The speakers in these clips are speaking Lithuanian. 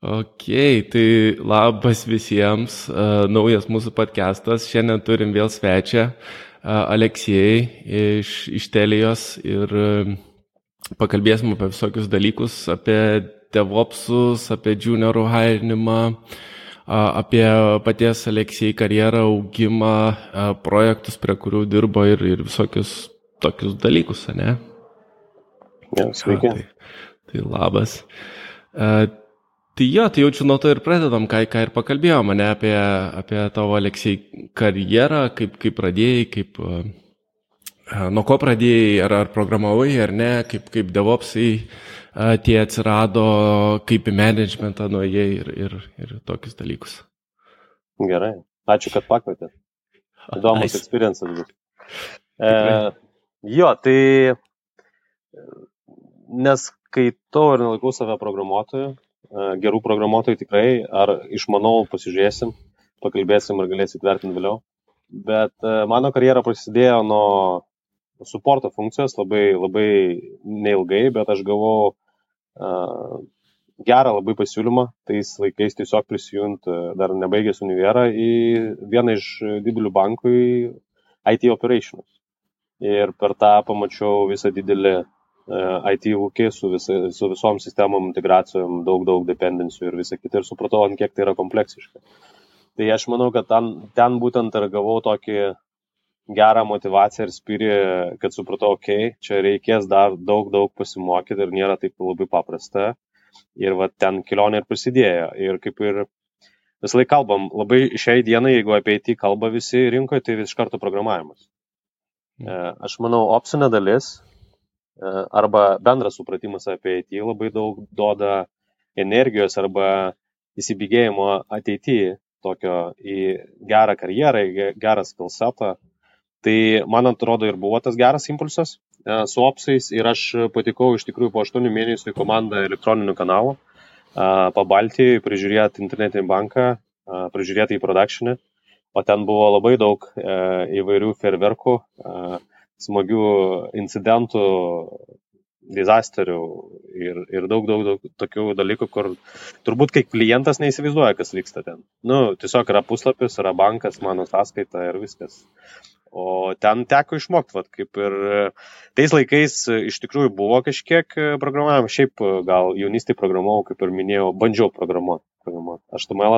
Ok, tai labas visiems, uh, naujas mūsų podcastas. Šiandien turim vėl svečią, uh, Aleksijai iš, iš Telijos ir uh, pakalbėsim apie visokius dalykus, apie DevOpsus, apie juniorų hairinimą, apie paties Aleksijai karjerą, augimą, projektus, prie kurių dirbo ir, ir visokius tokius dalykus, ne? Ja, sveiki. Tai, tai labas. Uh, Tai jo, tai jaučiu nuo to ir pradedam, ką, ką ir pakalbėjome, ne apie, apie tavo Aleksijai karjerą, kaip, kaip pradėjai, kaip, uh, nuo ko pradėjai, ar, ar programavai, ar ne, kaip, kaip devopsai uh, tie atsirado, kaip į managementą nuėjai ir, ir, ir tokius dalykus. Gerai, ačiū, kad pakvietėt. Įdomus nice. experiences bus. E, jo, tai neskaitau ir nelaikau save programuotoju, gerų programuotojų tikrai, ar išmanau, pasižiūrėsim, pakalbėsim ir galėsit vertinti vėliau. Bet mano karjera prasidėjo nuo suporto funkcijos labai, labai neilgai, bet aš gavau uh, gerą labai pasiūlymą, tais laikais tiesiog prisijungti, dar nebaigęs univerą, į vieną iš didelių bankų į IT operations. Ir per tą pamačiau visą didelį IT ūkį su, visa, su visom sistemom, integracijom, daug, daug dependencijų ir visą kitą ir supratau, ant kiek tai yra kompleksiška. Tai aš manau, kad ten, ten būtent ir gavau tokį gerą motivaciją ir spyrį, kad supratau, okay, čia reikės dar daug, daug pasimokyti ir nėra taip labai paprasta. Ir va ten kelionė ir prasidėjo. Ir kaip ir vis laik kalbam, labai šiai dienai, jeigu apie IT kalba visi rinkoje, tai vis iš karto programavimas. Aš manau, opsinė dalis arba bendras supratimas apie IT labai daug duoda energijos arba įsibėgėjimo ateityje tokio į gerą karjerą, į gerą skillsetą. Tai man atrodo ir buvo tas geras impulsas su opsais ir aš patikau iš tikrųjų po 8 mėnesių į komandą elektroninių kanalų, pabaltį, prižiūrėti internetinį banką, prižiūrėti į produkšinį, o ten buvo labai daug įvairių ferverkų, smagių incidentų, disasterių ir, ir daug, daug, daug tokių dalykų, kur turbūt kaip klientas neįsivaizduoja, kas vyksta ten. Nu, tiesiog yra puslapis, yra bankas, mano sąskaita ir viskas. O ten teko išmokti, vat, kaip ir tais laikais iš tikrųjų buvo kažkiek programavimo, šiaip gal jaunystėje programavau, kaip ir minėjau, bandžiau programuoti. HTML,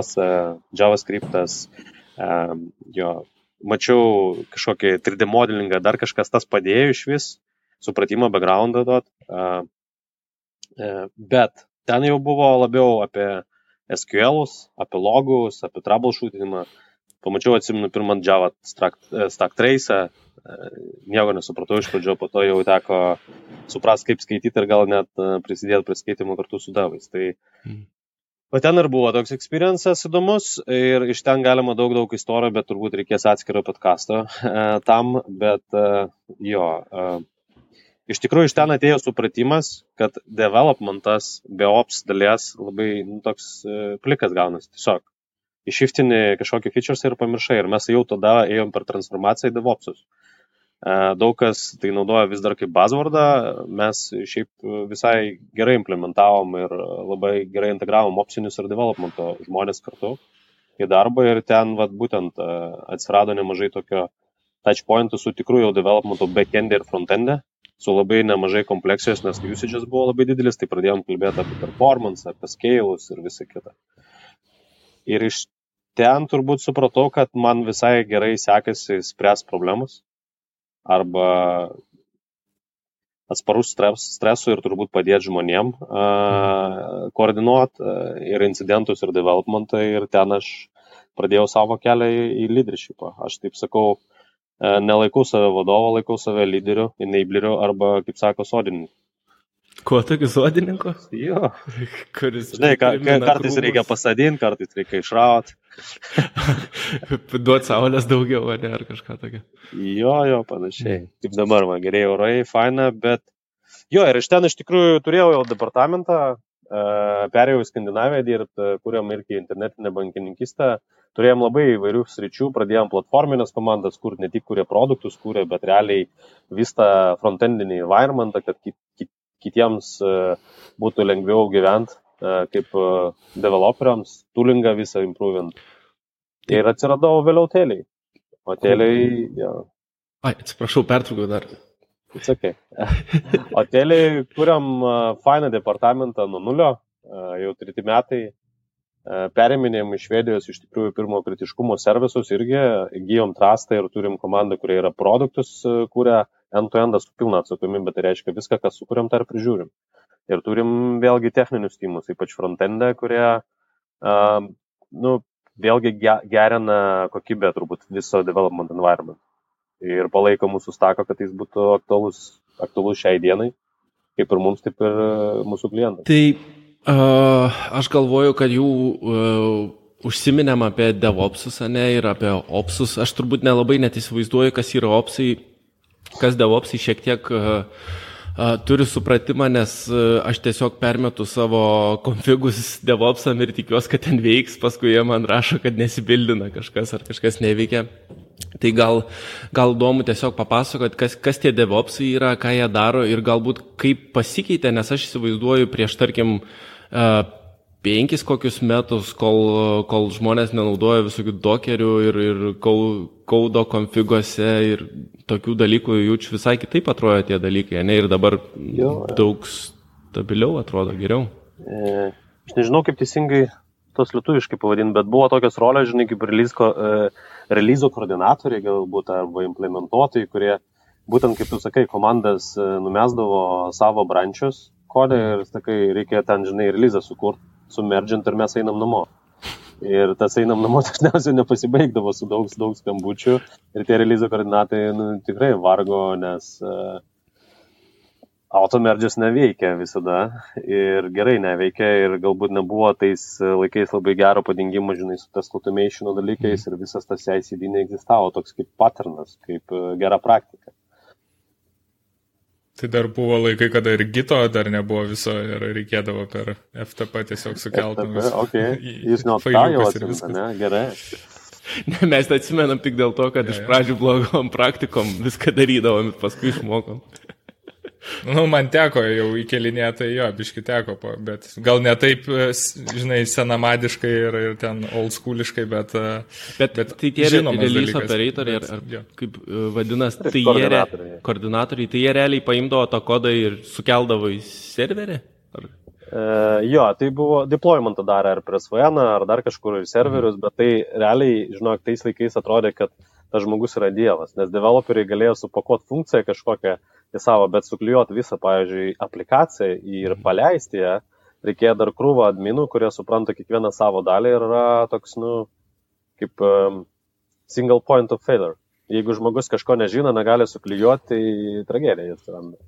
JavaScript, jo, mačiau kažkokį 3D modelingą, dar kažkas tas padėjo iš vis, supratimą, backgroundą duot. Bet ten jau buvo labiau apie SQL'us, apie logus, apie troubleshootingą. Pamačiau, atsimenu, pirmą Java Stack, stack Trace, nieko nesupratau iš pradžio, po to jau teko suprasti, kaip skaityti ir gal net prisidėti prie skaitimo kartu su davais. Tai mm. O ten ir buvo toks experiences įdomus ir iš ten galima daug, daug istorijų, bet turbūt reikės atskiro podkasto e, tam, bet e, jo. E, iš tikrųjų, iš ten atėjo supratimas, kad developmentas be ops dalies labai nu, toks plikas gaunasi. Tiesiog išiftini kažkokį features ir pamiršai. Ir mes jau tada ėjom per transformaciją į devopsus. E, daug kas tai naudoja vis dar kaip buzzwordą, mes šiaip visai gerai implementavom ir labai gerai integravom opcinius ir developmento žmonės kartu į darbą ir ten vat, būtent e, atsirado nemažai tokio touchpointų su tikrųjų jau developmento backendė ir frontendė, su labai nemažai kompleksijos, nes usage'as buvo labai didelis, tai pradėjom kalbėti apie performance, apie scale'us ir visą kitą. Ir iš ten turbūt supratau, kad man visai gerai sekasi spręs problemas arba atsparus stres, stresui ir turbūt padėti žmonėm uh, koordinuoti uh, ir incidentus, ir developmentą. Ir ten aš pradėjau savo kelią į, į leadershipą. Aš taip sakau, uh, nelaikau save vadovo, laikau save lyderiu, enableriu arba, kaip sako, sodininku. Kuo tokiu sodininku? Jo. Kuris. Žinai, ka, ka, kartais krūmus. reikia pasadinti, kartais reikia išrauti. Duoti saulės daugiau, ne, ar kažką tokio. Jo, jo, panašiai. Kaip dabar, man geriai orai, faina, bet... Jo, ir iš ten iš tikrųjų turėjau jau departamentą, e, perėjau į Skandinaviją dirbti, kuriam irgi internetinę bankininkistę. Turėjom labai įvairių sričių, pradėjom platforminės komandas, kur ne tik kurie produktus kūrė, bet realiai visą frontendinį environmentą, kad kit, kit, kitiems e, būtų lengviau gyventi kaip developeriams, toolingą visą improvint. Ir atsiradau vėliau teliai. O teliai, jo. Ai, atsiprašau, pertraukiau dar. It's okay. o teliai kuriam fainą departamentą nuo nulio, jau treti metai. Perėminėjom iš Švedijos iš tikrųjų pirmo kritiškumo servisus irgi, įgyjom trastą ir turim komandą, kurie yra produktus, kuria end-to-end su pilna atsakomybė, tai reiškia viską, kas sukūrėm, tą ir prižiūrim. Ir turim vėlgi techninius tymus, ypač frontendę, kurie, uh, nu, vėlgi gerina kokybę turbūt viso development environment. Ir palaiko mūsų staką, kad jis būtų aktualus, aktualus šiai dienai, kaip ir mums, taip ir mūsų klientams. Tai uh, aš galvoju, kad jų uh, užsiminėm apie DevOpsus, ne, ir apie Opsus. Aš turbūt nelabai net įsivaizduoju, kas yra Opsai, kas DevOpsai šiek tiek uh, turiu supratimą, nes aš tiesiog permetu savo konfigus DevOpsam ir tikiuosi, kad ten veiks, paskui jie man rašo, kad nesibildina kažkas ar kažkas neveikia. Tai gal, gal įdomu tiesiog papasakot, kas, kas tie DevOpsai yra, ką jie daro ir galbūt kaip pasikeitė, nes aš įsivaizduoju prieš, tarkim, penkis kokius metus, kol, kol žmonės nenaudoja visokių dokerių ir, ir kaudo konfiguose ir tokių dalykų, jaučiu visai kitaip atrodo tie dalykai, ne, ir dabar jo. daug stabiliau atrodo geriau. E, aš nežinau, kaip teisingai tos lietuviškai pavadinti, bet buvo tokios rolės, žinai, kaip releazo, e, releazo koordinatoriai galbūt arba implementuotojai, kurie būtent, kaip tu sakai, komandas e, numesdavo savo brančius kodą ir, sakai, reikia ten, žinai, releazą sukurti sumergint ir mes einam namo. Ir tas einam namo dažniausiai nepasibaigdavo su daug, daug skambučių. Ir tie releazo koordinatai nu, tikrai vargo, nes uh, automergės neveikia visada. Ir gerai neveikia. Ir galbūt nebuvo tais laikais labai gero padingimo, žinai, su tas automation dalykais ir visas tas ICD neegzistavo, toks kaip patternas, kaip uh, gera praktika. Tai dar buvo laikai, kada ir gito dar nebuvo viso ir reikėdavo per FTP tiesiog sukelti. Okay. Jūs nuo to jau atsimenate, ne? Gerai. Ne, mes atsimenam tik dėl to, kad ja, ja. iš pradžių blogom praktikom viską darydavom, paskui išmokom. Nu, man teko jau įkelinėti, tai jo, biški teko, bet gal ne taip, e, žinai, senamadiškai ir, ir ten old schooliškai, bet... E, bet, bet tai tie release operatoriai, ar, ar jo. kaip e, vadinas, tai jie, koordinatoriai. koordinatoriai, tai jie realiai paimdavo tą kodą ir sukeldavo į serverį? Ar? Uh, jo, tai buvo deploymentą darę ar prie SVN, ar dar kažkur į serverius, bet tai realiai, žinok, tais laikais atrodė, kad tas žmogus yra dievas, nes developeriai galėjo supakuoti funkciją kažkokią į savo, bet suklijuoti visą, pavyzdžiui, aplikaciją ir mhm. paleisti ją, reikėjo dar krūvą adminų, kurie supranta kiekvieną savo dalį ir yra toks, nu, kaip um, single point of failure. Jeigu žmogus kažko nežino, negali suklijuoti, tai tragedija atsiranda.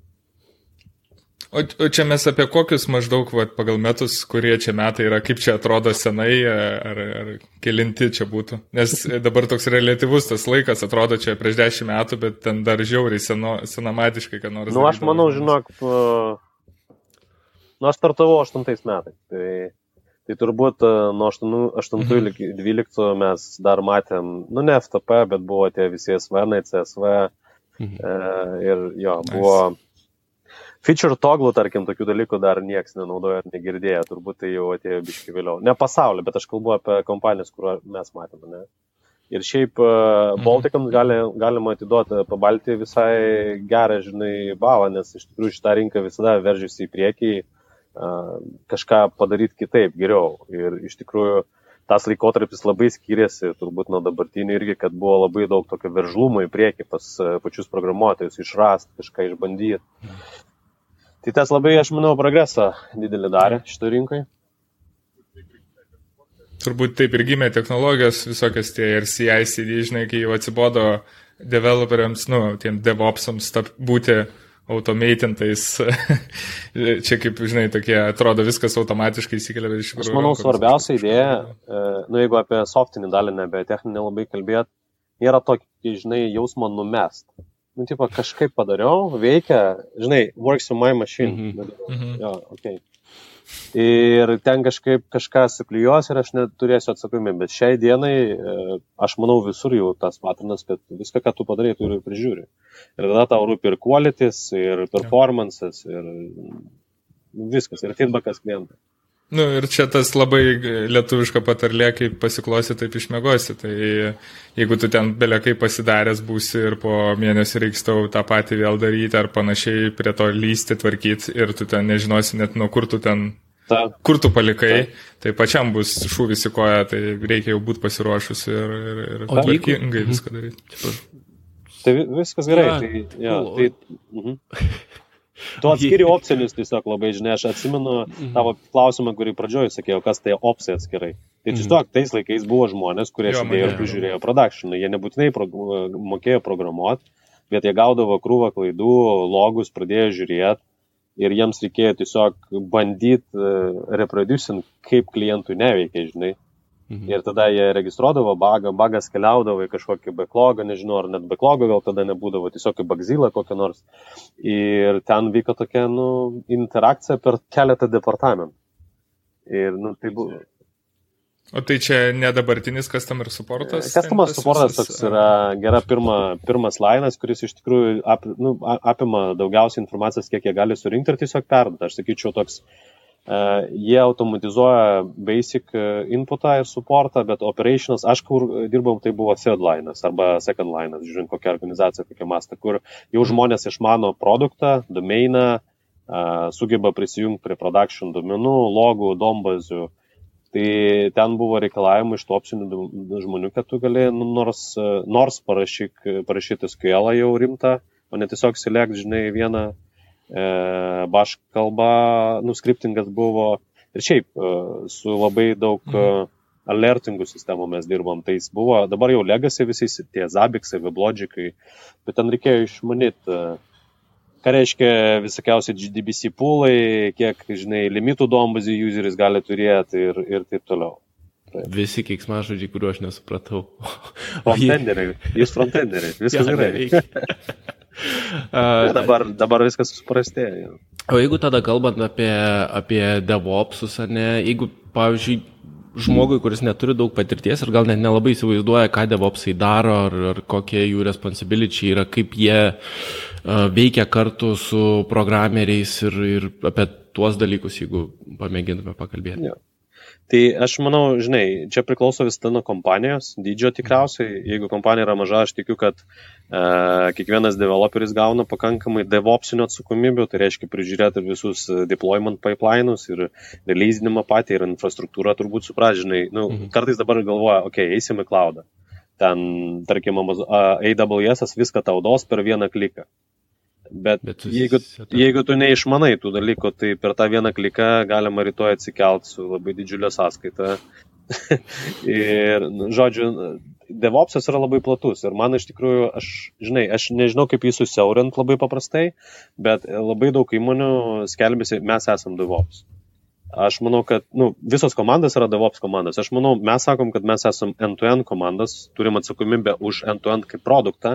O, o čia mes apie kokius maždaug vat, pagal metus, kurie čia metai yra, kaip čia atrodo senai, ar, ar kilinti čia būtų? Nes dabar toks relativus tas laikas, atrodo čia prieš dešimt metų, bet ten dar žiauriai seno, senamatiškai, kad nors. Na, nu, aš manau, žinok, nu, aš startavau 8 metais. Tai, tai turbūt nuo 8, 8 mhm. iki 12 mes dar matėm, nu ne FTP, bet buvo tie visi SVN, CSV. Mhm. E, ir jo, buvo. Nice feature toglų, tarkim, tokių dalykų dar niekas nenaudoja ar negirdėjo, turbūt tai jau atėjo biški vėliau. Ne pasaulio, bet aš kalbu apie kompanijas, kur mes matėme. Ne? Ir šiaip uh, Baltikams gali, galima atiduoti pabalti visai gerą, žinai, balą, nes iš tikrųjų šitą rinką visada veržiasi į priekį uh, kažką padaryti kitaip, geriau. Ir iš tikrųjų tas laikotarpis labai skiriasi turbūt nuo dabartinių irgi, kad buvo labai daug tokio veržlumo į priekį pas pačius programuotojus, išrast, kažką išbandyti. Tai tas labai, aš manau, progresą didelį darė šito rinkai. Turbūt taip ir gimė technologijos visokios tie ir CICD, žinai, kai jau atsibodo developeriams, nu, tiem DevOpsams tap, būti automatintais. Čia kaip, žinai, tokie atrodo viskas automatiškai įsikelia iš tikrųjų. Aš manau, svarbiausia idėja, e, nu, jeigu apie softinį dalį, nebe techninį labai kalbėt, yra tokį, žinai, jausmą numest nu, tipo, kažkaip padariau, veikia, žinai, works on my machine. Mm -hmm. jo, okay. Ir ten kažkaip kažką suklyjuos ir aš neturėsiu atsakomybę. Bet šiai dienai, e, aš manau, visur jau tas patrinas, kad viską, ką tu padarai, turi prižiūri. Ir tada tau rūpi ir qualities, ir performances, ir viskas, ir feedbackas klientai. Nu, ir čia tas labai lietuviška patarlė, kaip pasiklosi, taip išmėgosi. Tai jeigu tu ten belekai pasidaręs būsi ir po mėnesio reiks tau tą patį vėl daryti ar panašiai prie to lysti, tvarkyti ir tu ten nežinosi net nuo kur tu ten, Ta. kur tu palikai, Ta. tai pačiam bus šūvis į koją, tai reikia jau būti pasiruošus ir, ir, ir tvarkingai viską daryti. Tai viskas gerai. Ja, tai, ja, tai, uh mhm. -huh. Tu atskiri opcinius tiesiog labai, žinai, aš atsimenu mhm. tavo klausimą, kurį pradžioje sakiau, kas tai opcija atskirai. Tai mhm. tiesiog tais laikais buvo žmonės, kurie sėdėjo ir prižiūrėjo produkciją. Jie nebūtinai pro, mokėjo programuoti, bet jie gaudavo krūvą klaidų, logus pradėjo žiūrėti ir jiems reikėjo tiesiog bandyti uh, reproducing, kaip klientui neveikia, žinai. Mhm. Ir tada jie registruodavo bagą, bagas keliaudavo į kažkokį backlogą, nežinau, ar net backlogą gal tada nebūdavo, tiesiog į bagzylą kokią nors. Ir ten vyko tokia, nu, interakcija per keletą departamentų. Ir, nu, tai buvo. O tai čia ne dabartinis customer supportas? Customer supportas toks yra gera pirma, pirmas lainas, kuris iš tikrųjų ap, nu, apima daugiausiai informacijos, kiek jie gali surinkti ir tiesiog perduoti. Aš sakyčiau, toks uh, jie automatizuoja basic e, inputą ir supportą, bet operations, aš kur dirbau, tai buvo third line'as arba second line'as, žiūrint kokią organizaciją, kokią mastą, kur jau žmonės išmano produktą, domeiną, uh, sugeba prisijungti prie production domenų, logų, dombazių. Tai ten buvo reikalavimai iš topsinių žmonių, kad tu gali nu, nors, nors parašyk, parašyti SQL jau rimtą, o ne tiesiog select, žinai, vieną e, baš kalba, nuskriptingas buvo ir šiaip e, su labai daug mhm. alertingų sistemų mes dirbom. Tai jis buvo, dabar jau legacy visi tie zabiksai, weblogikai, bet ten reikėjo išmanyti, e, ką reiškia visokiausi GDBC poolai, kiek, žinai, limitų duombazį useris gali turėti ir, ir taip toliau. Taip. Visi keiksmažodžiai, kuriuo aš nesupratau. Frontenderiai, jūs frontenderiai, viskas gerai. Uh, dabar, dabar viskas suprastėjo. O jeigu tada kalbant apie, apie DevOpsus, ne, jeigu, pavyzdžiui, žmogui, kuris neturi daug patirties ir gal net nelabai įsivaizduoja, ką DevOpsai daro, ar, ar kokie jų responsibility yra, kaip jie uh, veikia kartu su programeriais ir, ir apie tuos dalykus, jeigu pamėgintume pakalbėti. Ja. Tai aš manau, žinai, čia priklauso vis nuo kompanijos dydžio tikriausiai. Jeigu kompanija yra maža, aš tikiu, kad uh, kiekvienas developeris gauna pakankamai devopsinio atsakomybių, tai reiškia prižiūrėti visus deployment pipeline'us ir releasinimą patį ir infrastruktūrą turbūt supražinai. Nu, mhm. Kartais dabar galvoja, okei, okay, eisim į cloudą. Ten, tarkim, AWS viską tau dos per vieną kliką. Bet, Bet jeigu, jeigu tu neišmanai tų dalykų, tai per tą vieną kliką galima rytoj atsikelt su labai didžiulė sąskaita. ir, nu, žodžiu, DevOpsas yra labai platus ir man iš tikrųjų, aš, žinai, aš nežinau kaip jį susiaurint labai paprastai, bet labai daug įmonių skelbėsi, mes esam DevOps. Aš manau, kad nu, visos komandos yra DevOps komandos. Aš manau, mes sakom, kad mes esame end-to-end komandos, turim atsakomybę už end-to-end kaip produktą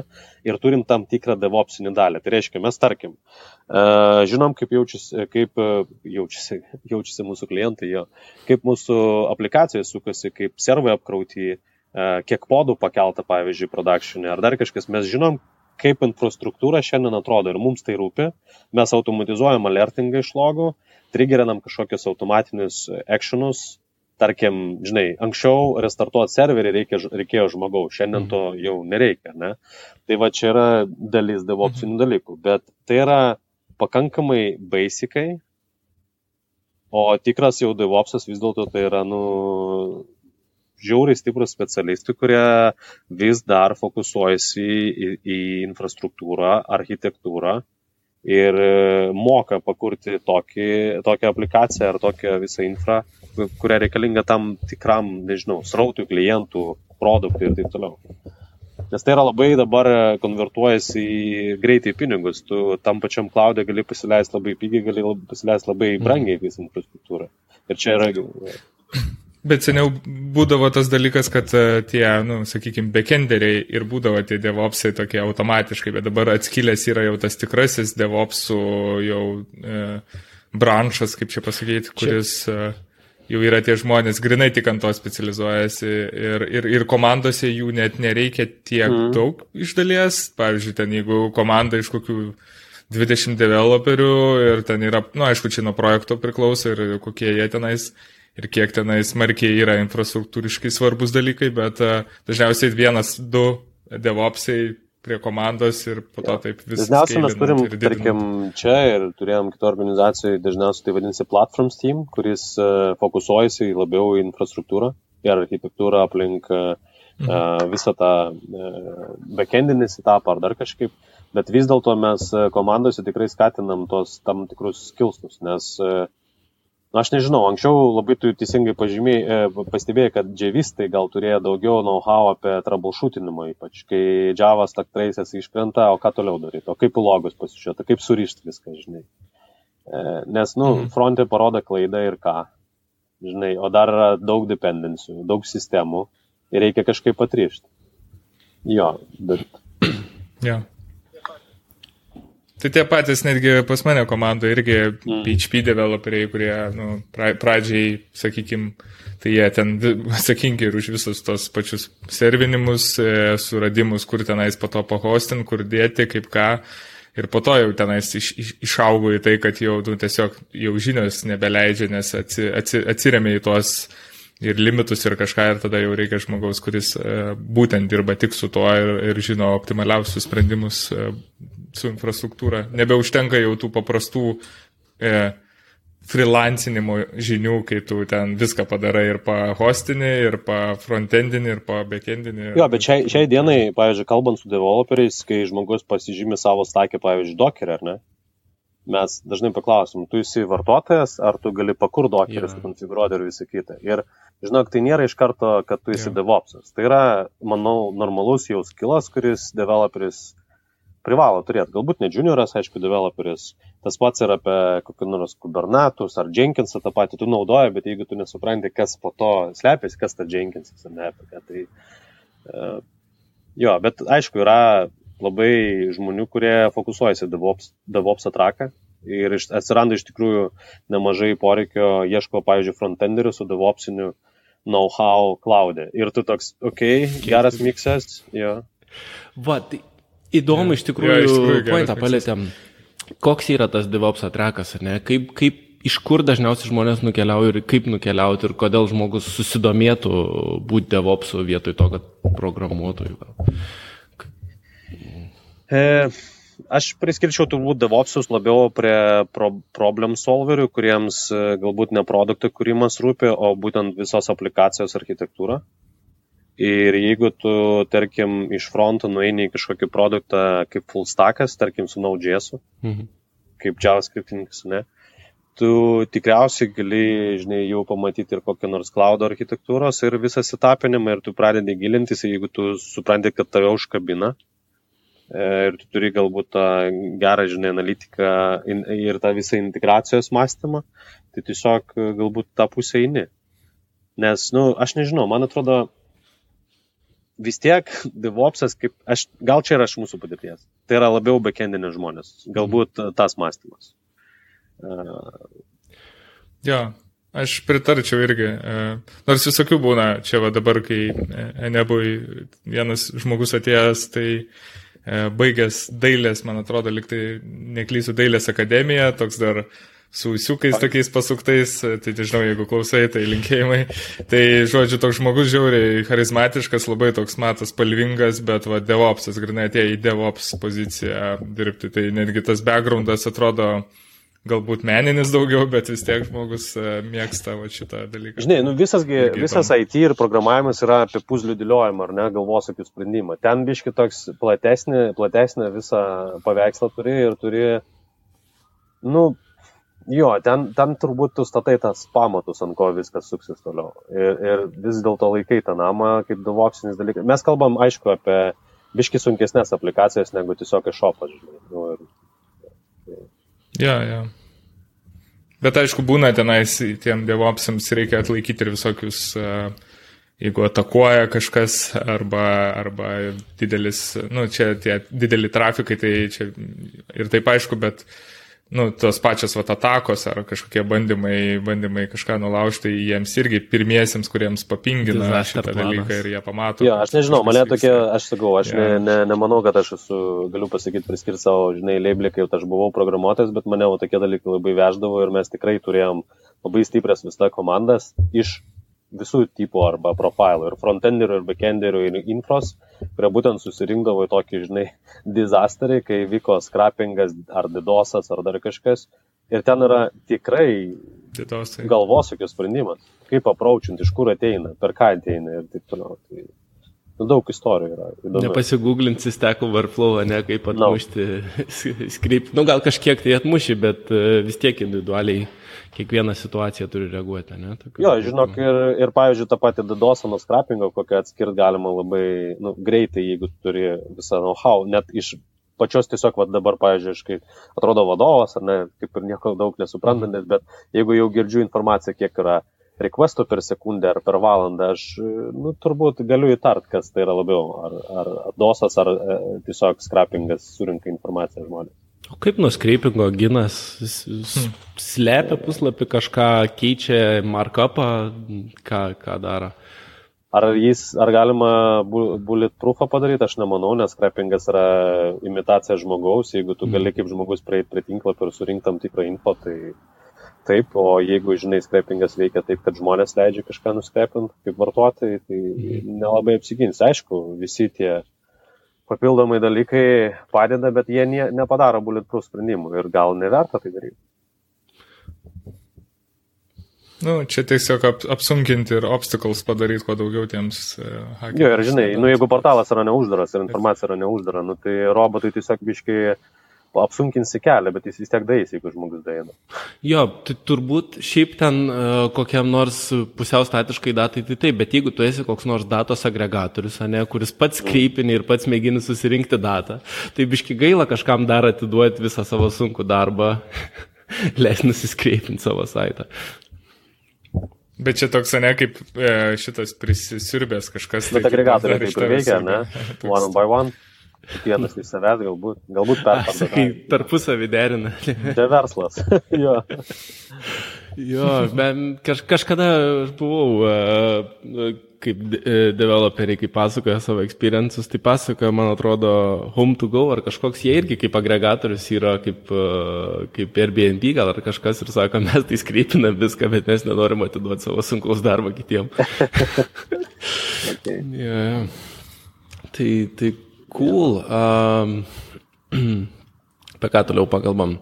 ir turim tam tikrą DevOpsinį dalį. Tai reiškia, mes tarkim, uh, žinom, kaip jaučiasi, kaip uh, jaučiasi, jaučiasi mūsų klientai, jo, kaip mūsų aplikacija sukasi, kaip servai apkrauti, uh, kiek podų pakelta, pavyzdžiui, produkšinė ar dar kažkas. Mes žinom, kaip infrastruktūra šiandien atrodo ir mums tai rūpi. Mes automatizuojam alertingą iš logų trigerinam kažkokius automatinius actionus, tarkim, žinai, anksčiau restartuoti serverį reikia, reikėjo žmogaus, šiandien to mhm. jau nereikia, ne? Tai va čia yra dalis devopsinių mhm. dalykų, bet tai yra pakankamai basicai, o tikras jau devopsas vis dėlto tai yra, nu, žiauriai stiprus specialistai, kurie vis dar fokusuojasi į, į infrastruktūrą, architektūrą ir e, moka pakurti tokį, tokią aplikaciją ar tokią visą infrą, kurią reikalinga tam tikram, nežinau, srautui klientų, produktui ir taip toliau. Nes tai yra labai dabar konvertuojasi į greitai pinigus. Tu tam pačiam klaudė gali pasileisti labai pigiai, gali pasileisti labai mhm. brangiai visą infrastruktūrą. Ir čia yra Bet seniau būdavo tas dalykas, kad e, tie, nu, sakykime, backenderiai ir būdavo tie devopsai tokie automatiškai, bet dabar atskilęs yra jau tas tikrasis devopsų jau e, branšas, kaip čia pasakyti, kuris e, jau yra tie žmonės, grinai tik ant to specializuojasi ir, ir, ir komandose jų net nereikia tiek mm. daug iš dalies. Pavyzdžiui, ten jeigu komanda iš kokių 20 developerių ir ten yra, na, nu, aišku, čia nuo projekto priklauso ir kokie jie tenais ir kiek tenais smarkiai yra infrastruktūriškai svarbus dalykai, bet uh, dažniausiai vienas, du devopsai prie komandos ir po to ja. taip viskas. Dažniausiai mes turim, tarkim, čia ir turėjom kitą organizaciją, dažniausiai tai vadinasi Platforms Team, kuris uh, fokusuojasi labiau į infrastruktūrą ir architektūrą aplink uh, mhm. visą tą uh, backendinį etapą ar dar kažkaip, bet vis dėlto mes komandose tikrai skatinam tos tam tikrus skilstus, nes uh, Na, aš nežinau, anksčiau labai tu teisingai pažymėjai, e, pastebėjai, kad džiavistai gal turėjo daugiau know-how apie troubleshootinimą, ypač kai Java stack traces iškrenta, o ką toliau daryti, o kaip logus pasižiūrėti, kaip surišti viską, žinai. E, nes, nu, mhm. fronte parodo klaidą ir ką, žinai, o dar yra daug dependencijų, daug sistemų ir reikia kažkaip atrišti. Jo, bet. Ja. Tai tie patys netgi pas mane komandoje irgi mm. PHP developeriai, kurie nu, pra, pradžiai, sakykime, tai jie ten atsakingi ir už visus tos pačius servinimus, e, suradimus, kur tenais po to pahostin, kur dėti, kaip ką. Ir po to jau tenais iš, iš, išaugo į tai, kad jau nu, tiesiog jau žinios nebeleidžia, nes atsi, atsi, atsiriamė į tuos ir limitus ir kažką ir tada jau reikia žmogaus, kuris e, būtent dirba tik su tuo ir, ir žino optimaliausius sprendimus e, su infrastruktūra. Nebeužtenka jau tų paprastų e, freelancinimo žinių, kai tu ten viską padarai ir pa hostinį, ir pa frontendinį, ir pa backendinį. Jo, bet šiai, šiai dienai, pavyzdžiui, kalbant su developeriais, kai žmogus pasižymi savo stakę, pavyzdžiui, dokerį, ar ne? Mes dažnai paklausim, tu esi vartotojas, ar tu gali pakur dokerį, yeah. sukonfigūruoti ir visą kitą. Ir, žinok, tai nėra iš karto, kad tu esi yeah. DevOpsas. Tai yra, manau, normalus jau skilas, kuris developeris privalo turėti. Galbūt ne junioras, aišku, developeris. Tas pats yra apie kokį nors Kubernetus ar Jenkinsą tą patį tu naudoji, bet jeigu tu nesupranti, kas po to slepiasi, kas ta Jenkinsas ar ne, apie ką tai... Uh, jo, bet aišku, yra labai žmonių, kurie fokusuojasi DevOps, DevOps atraką ir iš, atsiranda iš tikrųjų nemažai poreikio, ieško, pavyzdžiui, frontenderių su DevOpsiniu know-how cloud'e. Ir tu toks, okei, okay, geras miksas, jo. Va, Įdomu, iš tikrųjų, ja, tikrųjų pointą palėtėm. Koks yra tas DevOps atrakas, ne? Kaip, kaip, iš kur dažniausiai žmonės nukeliauja ir kaip nukeliauti ir kodėl žmogus susidomėtų būti DevOpsų vietoj to, kad programuotojų. E, aš priskirčiau turbūt DevOpsus labiau prie pro, problem solverių, kuriems e, galbūt ne produktų kūrimas rūpi, o būtent visos aplikacijos architektūra. Ir jeigu tu, tarkim, iš fronto nueini į kažkokį produktą kaip full stackas, tarkim, su Node.js, mhm. kaip JavaScriptininkas, ne, tu tikriausiai gali, žinai, jau pamatyti ir kokią nors cloud architektūros ir visą setapinimą ir tu pradedi gilintis, jeigu tu supranti, kad tave užkabina e, ir tu turi galbūt tą gerą, žinai, analitiką ir tą visą integracijos mąstymą, tai tiesiog galbūt tą pusę eini. Nes, na, nu, aš nežinau, man atrodo, vis tiek DevOpsas, kaip aš, gal čia yra iš mūsų patirties, tai yra labiau backendinė žmonės, galbūt mhm. tas mąstymas. Uh, jo, aš pritarčiau irgi. Nors visokių būna, čia va dabar, kai nebuvai vienas žmogus atėjęs, tai baigęs dailės, man atrodo, liktai neklysiu dailės akademiją, toks dar uh, su įsiukais tokiais pasuktais, tai nežinau, jeigu klausai, tai linkėjimai. Tai, žodžiu, toks žmogus žiauriai charizmatiškas, labai toks matas spalvingas, bet va, DevOpsas, grinai atėjo į DevOps poziciją dirbti. Tai netgi tas backgroundas atrodo galbūt meninis daugiau, bet vis tiek žmogus e, mėgsta va, šitą dalyką. Žinai, nu visasgi, visas IT ir programavimas yra apie puzlių dėliojimą, ar ne, galvosakių sprendimą. Ten biški toks platesnį, platesnį visą paveikslą turi ir turi, nu, Jo, ten, ten turbūt tu statai tas pamatus, ant ko viskas suksis toliau. Ir, ir vis dėlto laikai tą namą kaip duvopsinis dalykas. Mes kalbam, aišku, apie biški sunkesnės aplikacijas negu tiesiog iš šopo, žinai. Nu, ir... Ja, ja. Bet aišku, būna tenais tiem devopsams reikia atlaikyti ir visokius, jeigu atakuoja kažkas arba, arba didelis, nu, čia tie dideli trafikai, tai čia ir taip aišku, bet uh, nu, tos pačios vat, atakos ar kažkokie bandymai, bandymai kažką nulaužti, jiems irgi pirmiesiems, kuriems papingina Disaster šitą planas. dalyką ir jie pamato. Jo, aš nežinau, mane tokie, aš sakau, aš ne, Jo. ne, nemanau, kad aš esu, galiu pasakyti, priskirti savo, žinai, leiblį, kai aš buvau programuotojas, bet mane tokie dalykai labai veždavo ir mes tikrai turėjom labai stiprias visą komandas iš visų tipų arba profilų, ir frontenderių, ir backenderių, ir infros, kurie būtent susirinkdavo į tokį, žinai, disasterį, kai vyko skrapingas ar didosas ar dar kažkas. Ir ten yra tikrai Tai galvosūkio sprendimas, kaip apraučinti, iš kur ateina, per ką ateina ir taip toliau. Tai, nu, daug istorijų yra. įdomių. Nepasigūglinsi stekų workflow, ne kaip No. atmušti skript. Nu, gal kažkiek tai atmuši, bet e, vis tiek individualiai kiekvieną situaciją turi reaguoti, ne? Tokiu- Jo, žinok, ir, ir pavyzdžiui, tą patį didosą nuo skrapingo, kokią atskirti galima labai nu, greitai, jeigu tu turi visą know-how, net iš pačios tiesiog, va dabar, pavyzdžiui, aš kaip atrodo vadovas, ar ne, kaip ir nieko daug nesuprantantis, bet jeigu jau girdžiu informaciją, kiek yra requestų per sekundę ar per valandą, aš, nu, turbūt galiu įtart, kas tai yra labiau, ar, ar dosas, ar e, tiesiog skrapingas surinka informaciją žmonės. O kaip nuo skreipingo ginas s- slepia puslapį kažką, keičia markupą, ką, ką daro? Ar, jis, ar galima bu- bulletproofą padaryti, aš nemanau, nes scrappingas yra imitacija žmogaus. Jeigu tu gali kaip žmogus prieiti prie tinklapio ir surinkti tam tikrą info, tai taip. O jeigu, žinai, scrappingas veikia taip, kad žmonės leidžia kažką nuskrapinti kaip vartotojai, tai nelabai apsigins. Aišku, visi tie papildomai dalykai padeda, bet jie nie, nepadaro bulletproof sprendimų ir gal neverta tai daryti. Nu, čia tiesiog ap, apsunkinti ir obstacles padaryti kuo daugiau tiems uh, Jo, ir žinai, nu, jeigu portalas yra neuždaras ir informacija yra neuždara, nu, tai robotai tiesiog biškai apsunkinsi kelią, bet jis vis tiek dais, jeigu žmogus daina. Jo, tai turbūt šiaip ten uh, kokiam nors pusiau statiškai datai, tai taip, bet jeigu tu esi koks nors datos agregatorius, ne, kuris pats kreipinį ir pats mėgini susirinkti datą, tai biški gaila kažkam dar atiduoti visą savo sunkų darbą, leis nusiskreipinti savo saitą. Bet čia toks, ne, kaip e, šitas prisisirbęs kažkas. Bet tai agregatoriai tavęs veikia, ne? One by one. Kiekvienas iš savęs galbūt, galbūt perparduoda. tarpusavį derina. Čia verslas. jo. Jo, bet kaž, kažkada aš buvau, uh, kaip e, developeriai, kai pasakoja savo experiences, tai pasakoja, man atrodo, Home to Go ar kažkoks, jie irgi kaip agregatorius yra kaip, uh, kaip Airbnb gal ar kažkas ir sako, mes tai skreipinam viską, bet mes nenorim atiduoti savo sunkaus darbo kitiem. Okay. yeah. Tai, tai cool. Um, apie ką toliau pakalbam?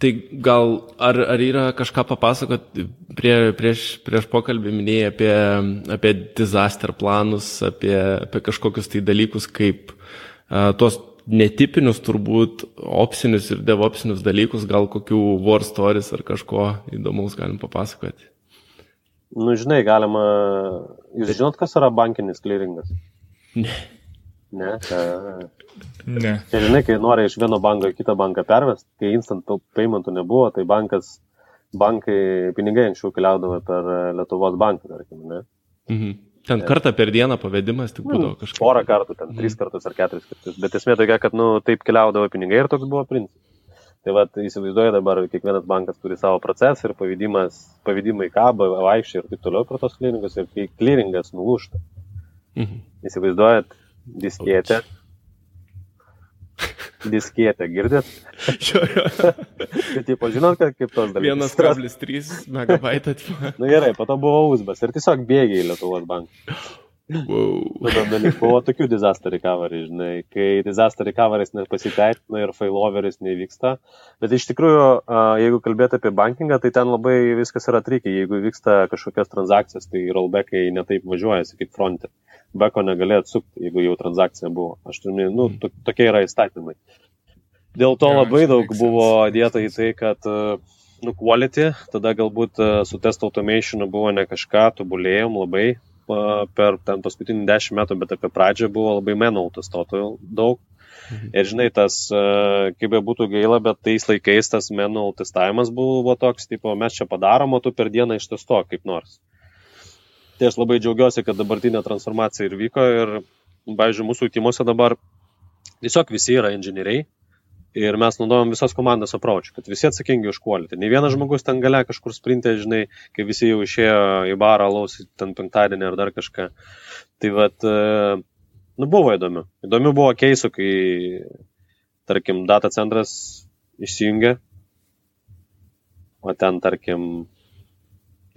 Tai gal ar, ar yra kažką papasakot, prie, prieš, prieš pokalbį minėjai apie, apie disaster planus, apie, apie kažkokius tai dalykus kaip uh, tuos netipinius turbūt opsinius ir devopsinius dalykus, gal kokių war stories ar kažko įdomaus galim papasakoti. Nu, žinai, galima. Jūs žinot, kas yra bankinis clearingas? Ne. Ne. Ne. čia žinai, kai nori iš vieno banko į kitą banką pervesti, kai instant paymentų nebuvo, tai bankas, bankai, pinigai anksčiau keliaudavo per e, Lietuvos banką, tarkim, ne? Mhm. Ten kartą per dieną pavedimas tik būdavo kažkas. Porą kartų, ten tris kartus ar keturis kartus. Bet esmė tokia, kad, nu, taip keliaudavo pinigai ir toks buvo principas. Tai va, įsivaizduoju dabar, kiekvienas bankas turi savo procesą ir pavedimas, pavedimai kabo, vaikščiai ir taip toliau pro tos kliringus ir kai kliringas nulūšta. Mhm. Įsivaizduojat, diskėtė. Diskėtė, girdėt? Jo, jo. Tai tipo, žinot, kad kaip tos dalykas. 1,3 megabaitą. tipo. Na gerai, po to buvo uzbas ir tiesiog bėgiai Lietuvos bankai. Wow. Buvo tokių disaster recovery, žinai, kai disaster recoveris nepasiteisina ir failoveris nevyksta. Bet iš tikrųjų, jeigu kalbėt apie bankingą, tai ten labai viskas yra trikiai. Jeigu vyksta kažkokios transakcijos, tai rollbackai netaip važiuojasi kaip fronte. Beko negali atsukti, jeigu jau transakcija buvo. Aš turiu, nu, to, tokie yra įstatymai. Dėl to labai daug buvo dėta į tai, kad a, nu, quality, tada galbūt su test automationu buvo ne kažką, tobulėjom labai per ten paskutinį dešimt metų, bet apie pradžią buvo labai manual testuotojų daug. Ir žinai, tas, a, kaip be būtų gaila, bet tais laikais tas manual testavimas buvo toks, tipo, mes čia padarom, o tu per dieną ištestuok kaip nors. Tai aš labai džiaugiuosi, kad dabartinė transformacija ir vyko ir, pavyzdžiui, mūsų timuose dabar tiesiog visi yra inžinieriai ir mes naudojom visos komandos approach, kad visi atsakingi už quality. Ne vienas žmogus ten gale kažkur sprintė, žinai, kai visi jau išėjo į barą, laus ten penktadienį ar dar kažką. Tai vad, e, nu buvo įdomu. Įdomu buvo keisų, kai, tarkim, data centras išsijungia, o ten, tarkim,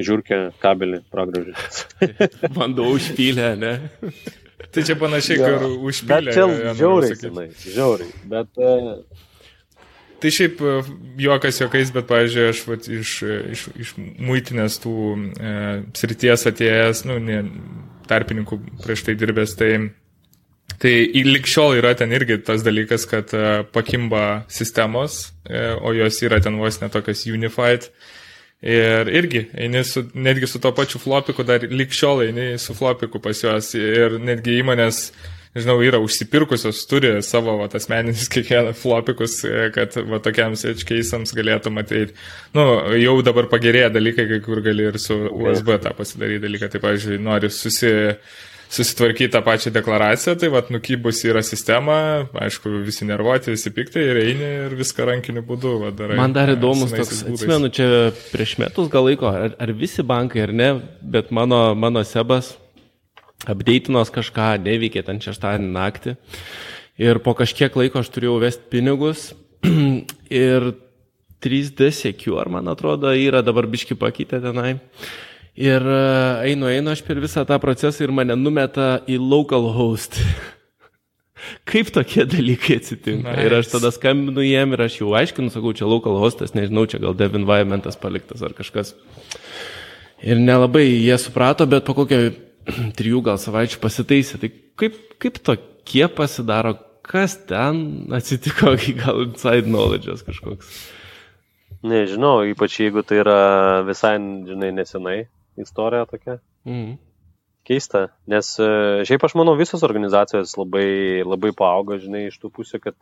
žiūrkė kabelį pragražė. Bandau užpylę, ne? Tai čia panašiai, ja. kur užpylė. Bet čia žiauriai, senai, žiauriai. Bet... Uh... Tai šiaip e, juokas juokais, bet, pavyzdžiui, aš vat, iš, iš, iš muitinės tų e, srities atėjęs, nu, ne, tarpininkų prieš tai dirbęs, tai, tai likščiol yra ten irgi tas dalykas, kad e, pakimba sistemos, e, o jos yra ten vos netokios unified. E, Ir irgi, eini su, netgi su to pačiu flopiku, dar likščiol eini su flopiku pas juos. Ir netgi įmonės, žinau, yra užsipirkusios, turi savo vat, asmeninis kiekvieną flopikus, kad va, tokiams edge case'ams galėtų matyti. Nu, jau dabar pagerėja dalykai, kai kur gali ir su USB tą pasidaryti dalyką. Tai, pavyzdžiui, nori susi susitvarkyti tą pačią deklaraciją, tai vad nukybus yra sistema, aišku, visi nervuoti, visi piktai ir eini ir viską rankiniu būdu va, darai. Man dar įdomus toks, būdais. atsimenu, čia prieš metus gal laiko, ar, ar visi bankai ar ne, bet mano, mano sebas apdeitinos kažką, neveikė ten šeštadienį naktį. Ir po kažkiek laiko aš turėjau vesti pinigus ir 3D Secure, man atrodo, yra dabar biški pakeitę tenai. Ir e, einu, einu aš per visą tą procesą ir mane numeta į local host. Kaip tokie dalykai atsitinka? Nice. Ir aš tada skambinu jiem ir aš jau aiškinu, sakau, čia local hostas, nežinau, čia gal dev environmentas paliktas ar kažkas. Ir nelabai jie suprato, bet po kokio trijų gal savaičių pasitaisė. Tai kaip, kaip tokie pasidaro, kas ten atsitiko, gal inside knowledge kažkoks? Nežinau, ypač jeigu tai yra visai, žinai, nesenai istorija tokia. Mhm. Keista, nes e, šiaip aš manau visos organizacijos labai, labai paauga, žinai, iš tų pusių, kad,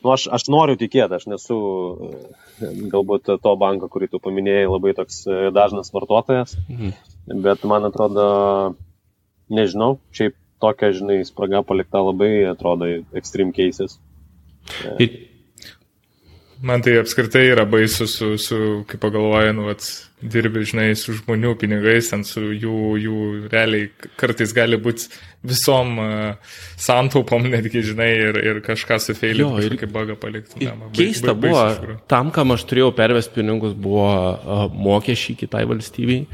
nu, aš, aš noriu tikėti, aš nesu e, galbūt to banko, kurį tu paminėjai, labai toks e, dažnas vartotojas, mhm. bet man atrodo, nežinau, šiaip tokia, žinai, spraga palikta labai, atrodo, extreme cases. Ir Man tai apskritai yra baisu su, su kaip pagalvoju, nu, vat, dirbi, žinai, su žmonių pinigais, ant su jų, jų realiai kartais gali būti visom uh, santaupom netgi, žinai, ir, ir kažką sufeilinti, kažkokį bagą palikti. Ne, keista bais, buvo, baisu, tam, kam aš turėjau pervesti pinigus, buvo uh, mokesčiai kitai valstybei.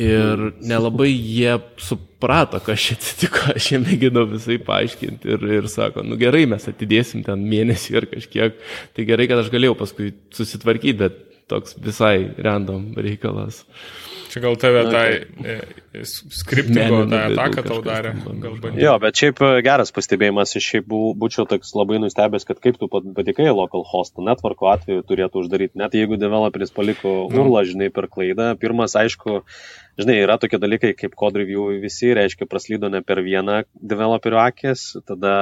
Ir nelabai jie suprato, kas čia atsitiko, aš jiem mėginau visai paaiškinti ir, ir sako, nu gerai, mes atidėsim ten mėnesį ir kažkiek, tai gerai, kad aš galėjau paskui susitvarkyti, bet toks visai random reikalas. Čia gal tave tai e, e, skriptingo tą ataką tau darė. Jo, bet šiaip e, geras pastebėjimas, aš šiaip būčiau toks labai nustebęs, kad kaip tu patikai local host networko atveju turėtų uždaryti, net jeigu developeris paliko nu. urlą, žinai, per klaidą. Pirmas, aišku, žinai, yra tokie dalykai kaip code review visi, reiškia, praslydo ne per vieną developerio akis, tada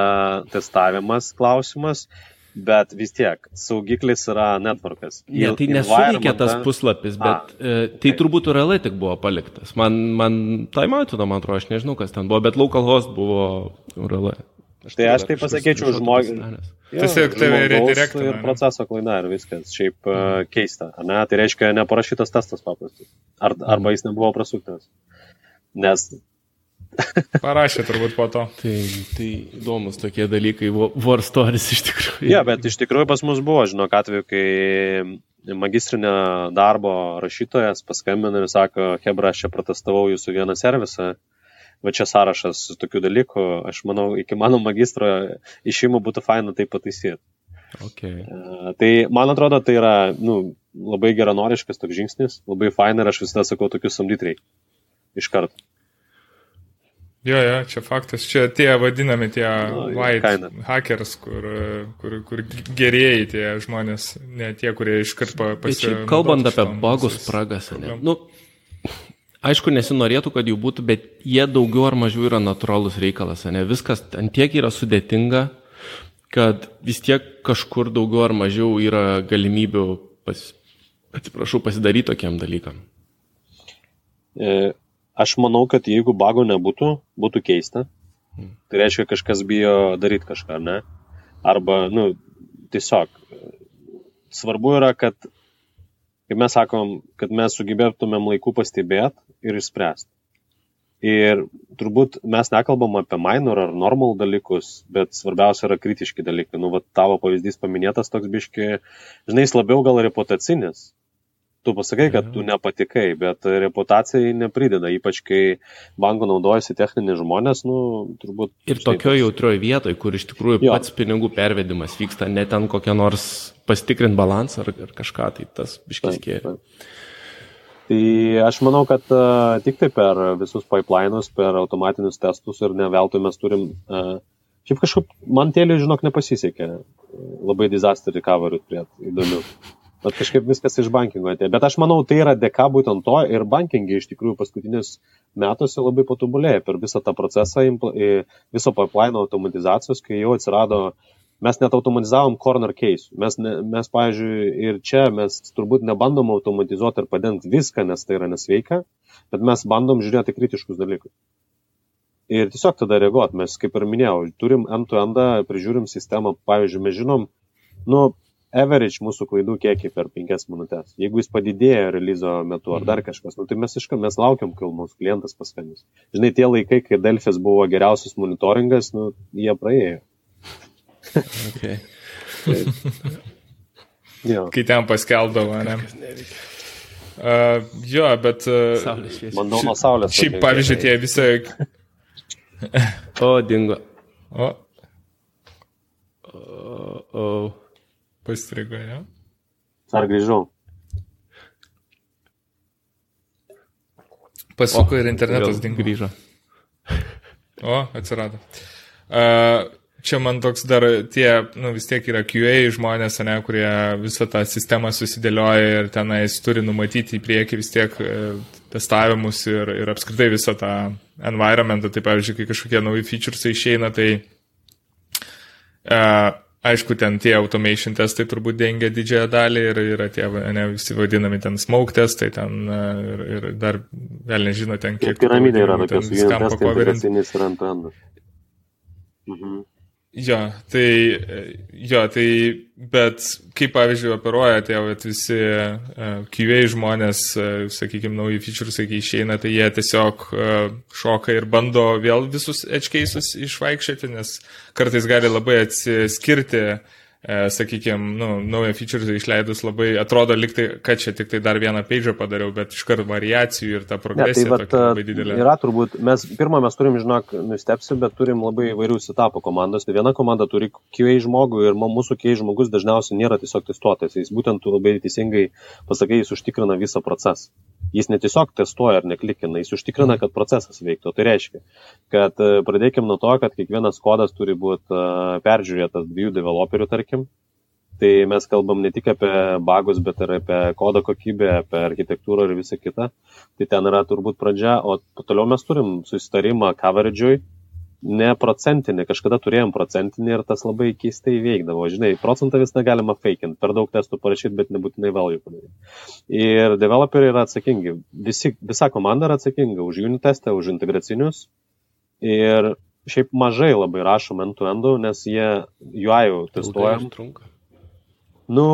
testavimas klausimas. Bet vis tiek, saugiklis yra networkas. Ne, tai nesuveikė tas puslapis, bet A, e, tai turbūt URL tik buvo paliktas. Man, man timeoutino, man atrodo, aš nežinau, kas ten buvo, bet localhost buvo URL. Aš tai aš tai pasakyčiau žmogui. Tiesiog tave redirektai. Ir proceso klaida ir viskas. Šiaip uh, keista. Ne? Tai reiškia neparašytas testas paprastas. Ar, arba jis nebuvo prasuktas. Nes. Parašė turbūt po to. Tai, tai įdomus tokie dalykai, war stories iš tikrųjų. Ja, bet iš tikrųjų pas mus buvo, žinok, atveju, kai magistrinio darbo rašytojas paskambina ir sako, Hebra, aš čia protestavau jūsų vieną servisą va čia sąrašas tokių dalykų, aš manau, iki mano magistro išėjimo būtų faina tai pataisyti. Okay. Uh, tai man atrodo, tai yra nu, labai geranoriškas toks žingsnis, labai faina ir aš visada sakau tokius samdyt reikia. Iš karto. Jo, jo, čia faktas, čia tie vadinami tie no, white kaina. hackers, kur, kur, kur gerėjai tie žmonės, ne tie, kurie iškart pasiekia. Kalbant apie bagus spragas, ne? Nu, Aišku, nesinorėtų, kad jų būtų, bet jie daugiau ar mažiau yra natūralus reikalas, ne? Viskas ant tiek yra sudėtinga, kad vis tiek kažkur daugiau ar mažiau yra galimybių, pas, atsiprašau, pasidaryti tokiam dalykam. E, aš manau, kad jeigu bago nebūtų, būtų keista. Hmm. Tai reiškia, kažkas bijo daryti kažką, ne? Arba, nu, tiesiog svarbu yra, kad, kaip mes sakom, kad mes sugebėtumėm laiku pastebėti ir išspręsti. Ir turbūt mes nekalbam apie minor ar normal dalykus, bet svarbiausia yra kritiški dalykai. Nu, va, tavo pavyzdys paminėtas toks biški, žinai, jis labiau gal reputacinis, tu pasakai, kad tu nepatikai, bet reputacijai neprideda, ypač kai banko naudojasi techniniai žmonės, nu, turbūt. Ir tokioje jautrioje vietoje, kur iš tikrųjų jo. pats pinigų pervedimas vyksta, ne ten kokią nors pasitikrint balansą ar, ar kažką, tai tas biškis kėja. Tai aš manau, kad uh, tik tai per visus pipeline'us, per automatinius testus ir ne veltui mes turim, uh, šiaip kažkaip, man tėlė, žinok, nepasisekė labai disaster recovery turėti įdomių. Bet kažkaip viskas iš bankingo atėjo. Bet aš manau, tai yra dėka būtent to ir bankingai iš tikrųjų paskutinius metuose labai patobulėjo per visą tą procesą, viso pipeline automatizacijos, kai jau atsirado, mes net automatizavom corner case. Mes, ne, mes, pavyzdžiui, ir čia mes turbūt nebandom automatizuoti ir padengti viską, nes tai yra nesveika, bet mes bandom žiūrėti kritiškus dalykus. Ir tiesiog tada reaguot, mes, kaip ir minėjau, turim end-to-end, prižiūrim sistemą, pavyzdžiui, mes žinom, nu, average mūsų klaidų kiekį per 5 minutės. Jeigu jis padidėjo releaso metu ar dar mhm. kažkas, nu, tai mes iškart mes laukiam, kol mūsų klientas paskambins. Žinai, tie laikai, kai Delfis buvo geriausias monitoringas, nu, jie praėjo. okay. jo. Kai ten paskeldavo, ne? Uh, jo, bet... Uh, Manau, nuo saulės. Šiaip, pavyzdžiui, tie visi... o, dingo. O. O, o. Pastrigo, jo? Ar grįžau? Pasuko o, ir internetas dingo. Grįžo. O, atsirado. Uh, čia man toks dar tie, nu vis tiek yra QA žmonės, ne, kurie visą tą sistemą susidėlioja ir tenais turi numatyti į priekį vis tiek uh, testavimus ir, ir apskritai visą tą environmentą. Tai pavyzdžiui, kai kažkokie nauji features išeina, tai uh, Aišku, ten tie automation testai turbūt dengia didžiąją dalį ir yra tie, ne, visi vadinami ten smoke testai, ten ir, ir dar, vėl nežino, ten kiek. Piramidė yra tokios, vienas testai, integracinis ir ant ant. Mhm. Jo, tai, jo, tai, bet kaip pavyzdžiui operuoja tie vat, visi e, QA žmonės, uh, sakykime, nauji features, kai išeina, tai jie tiesiog uh, šoka ir bando vėl visus edge cases išvaikščioti, nes kartais gali labai atsiskirti uh, e, sakykime, nu, naują feature išleidus labai atrodo liktai, kad čia tik tai dar vieną page padariau, bet iš karto variacijų ir ta progresija ne, tai vat, labai didelė. Yra turbūt, mes pirmą mes turim, žinok, nustepsi, bet turim labai įvairių setapo komandos. Tai viena komanda turi QA žmogų ir mūsų QA žmogus dažniausiai nėra tiesiog testuotojas. Jis būtent labai teisingai pasakai, jis užtikrina visą procesą. Jis ne tiesiog testuoja ar neklikina, jis užtikrina, kad procesas veiktų. Tai reiškia, kad e, pradėkime nuo to, kad kiekvienas kodas turi būti e, peržiūrėtas dviejų developerių, tarkim. Tai mes kalbam ne tik apie bagus, bet ir apie kodo kokybę, apie architektūrą ir visą kitą. Tai ten yra turbūt pradžia, o toliau mes turim susitarimą coverage'ui, ne procentinį, kažkada turėjom procentinį ir tas labai keistai veikdavo. Žinai, procentą vis negalima fakinti, per daug testų parašyti, bet nebūtinai value padaryti. Ir developeriai yra atsakingi, Visi, visa komanda yra atsakinga už unit testą, už integracinius. Ir šiaip mažai labai rašom end-to-endų, nes jie UI jau testuojam. Nu,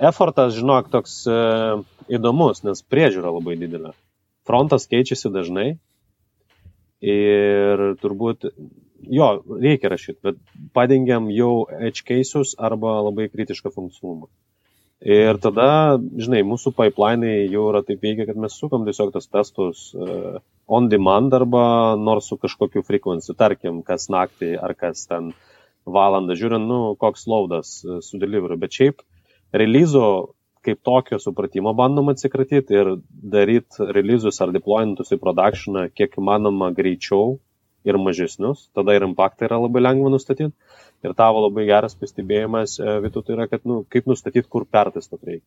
effortas, žinok, toks e, įdomus, nes priežiūra labai didelė. Frontas keičiasi dažnai, Ir turbūt, jo, reikia rašyti, bet padengiam jau edge cases arba labai kritišką funkcionalumą. Ir tada, žinai, mūsų pipeline jau yra taip veikia, kad mes sukam tiesiog tas testus uh, on demand arba nors su kažkokiu frequency, tarkim, kas naktį ar kas ten valandą žiūrint, nu, koks laudas uh, su delivery. Bet šiaip, releaso kaip tokio supratimo bandom atsikratyti ir daryti releasus ar deployintus į productioną kiek įmanoma greičiau ir mažesnius, tada ir impaktą yra labai lengva nustatyti. Ir tavo labai geras pastebėjimas, e, Vitu, tai yra, kad, nu, kaip nustatyti, kur pertestat reikia.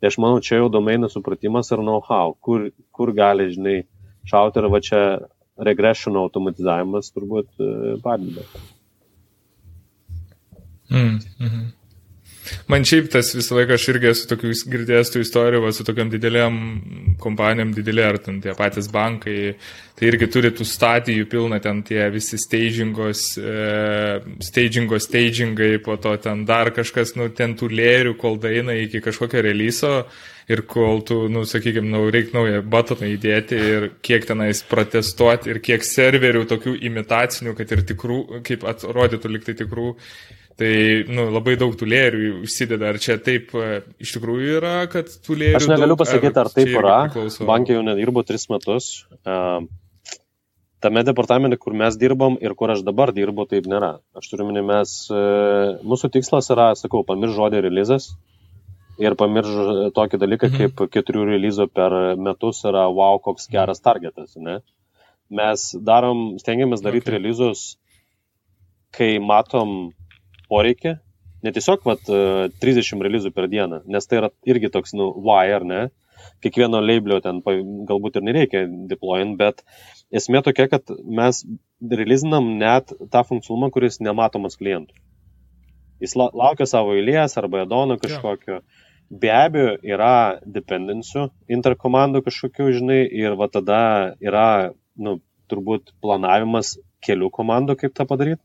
Tai aš manau, čia jau domenų supratimas ir know-how, kur, kur gali, žinai, šauti ir va čia regression automatizavimas turbūt e, padeda. Mm, mm. Man šiaip tas visą laiką aš irgi esu tokių girdėjęs tų istorijų, va, su tokiam didelėm kompanijom, didelė ar ten tie patys bankai, tai irgi turi tų stadijų pilna, ten tie visi stagingos, e, stagingos, stagingai, po to ten dar kažkas, nu, ten tų lėrių, kol daina iki kažkokio releaso ir kol tu, nu, sakykime, nu, reikia naują batoną įdėti ir kiek tenais protestuoti ir kiek serverių tokių imitacinių, kad ir tikrų, kaip atrodytų liktai tikrų Tai nu, labai daug tų lėrių užsideda. Ar čia taip e, iš tikrųjų yra, kad tų lėrių... Aš negaliu daug, pasakyti, ar, ar taip yra. Bankė jau nedirbo tris metus. Uh, tame departamente, kur mes dirbam ir kur aš dabar dirbu, taip nėra. Aš turiu minį, mes, uh, mūsų tikslas yra, sakau, pamirš žodį releasas ir pamirš tokį dalyką, mhm. kaip keturių releaso per metus yra wow, koks geras targetas. Ne? Mes darom, stengiamės daryti okay. releasus, kai matom poreikį, ne tiesiog vat, 30 e, releizų per dieną, nes tai yra irgi toks, nu, ar ne, kiekvieno labelio ten galbūt ir nereikia deployint, bet esmė tokia, kad mes releasinam net tą funkcionalumą, kuris nematomas klientų. Jis laukia savo eilės arba edono kažkokio. Ja. Be abejo, yra dependencijų interkomandų kažkokių, žinai, ir va tada yra, nu, turbūt planavimas kelių komandų, kaip tą padaryti.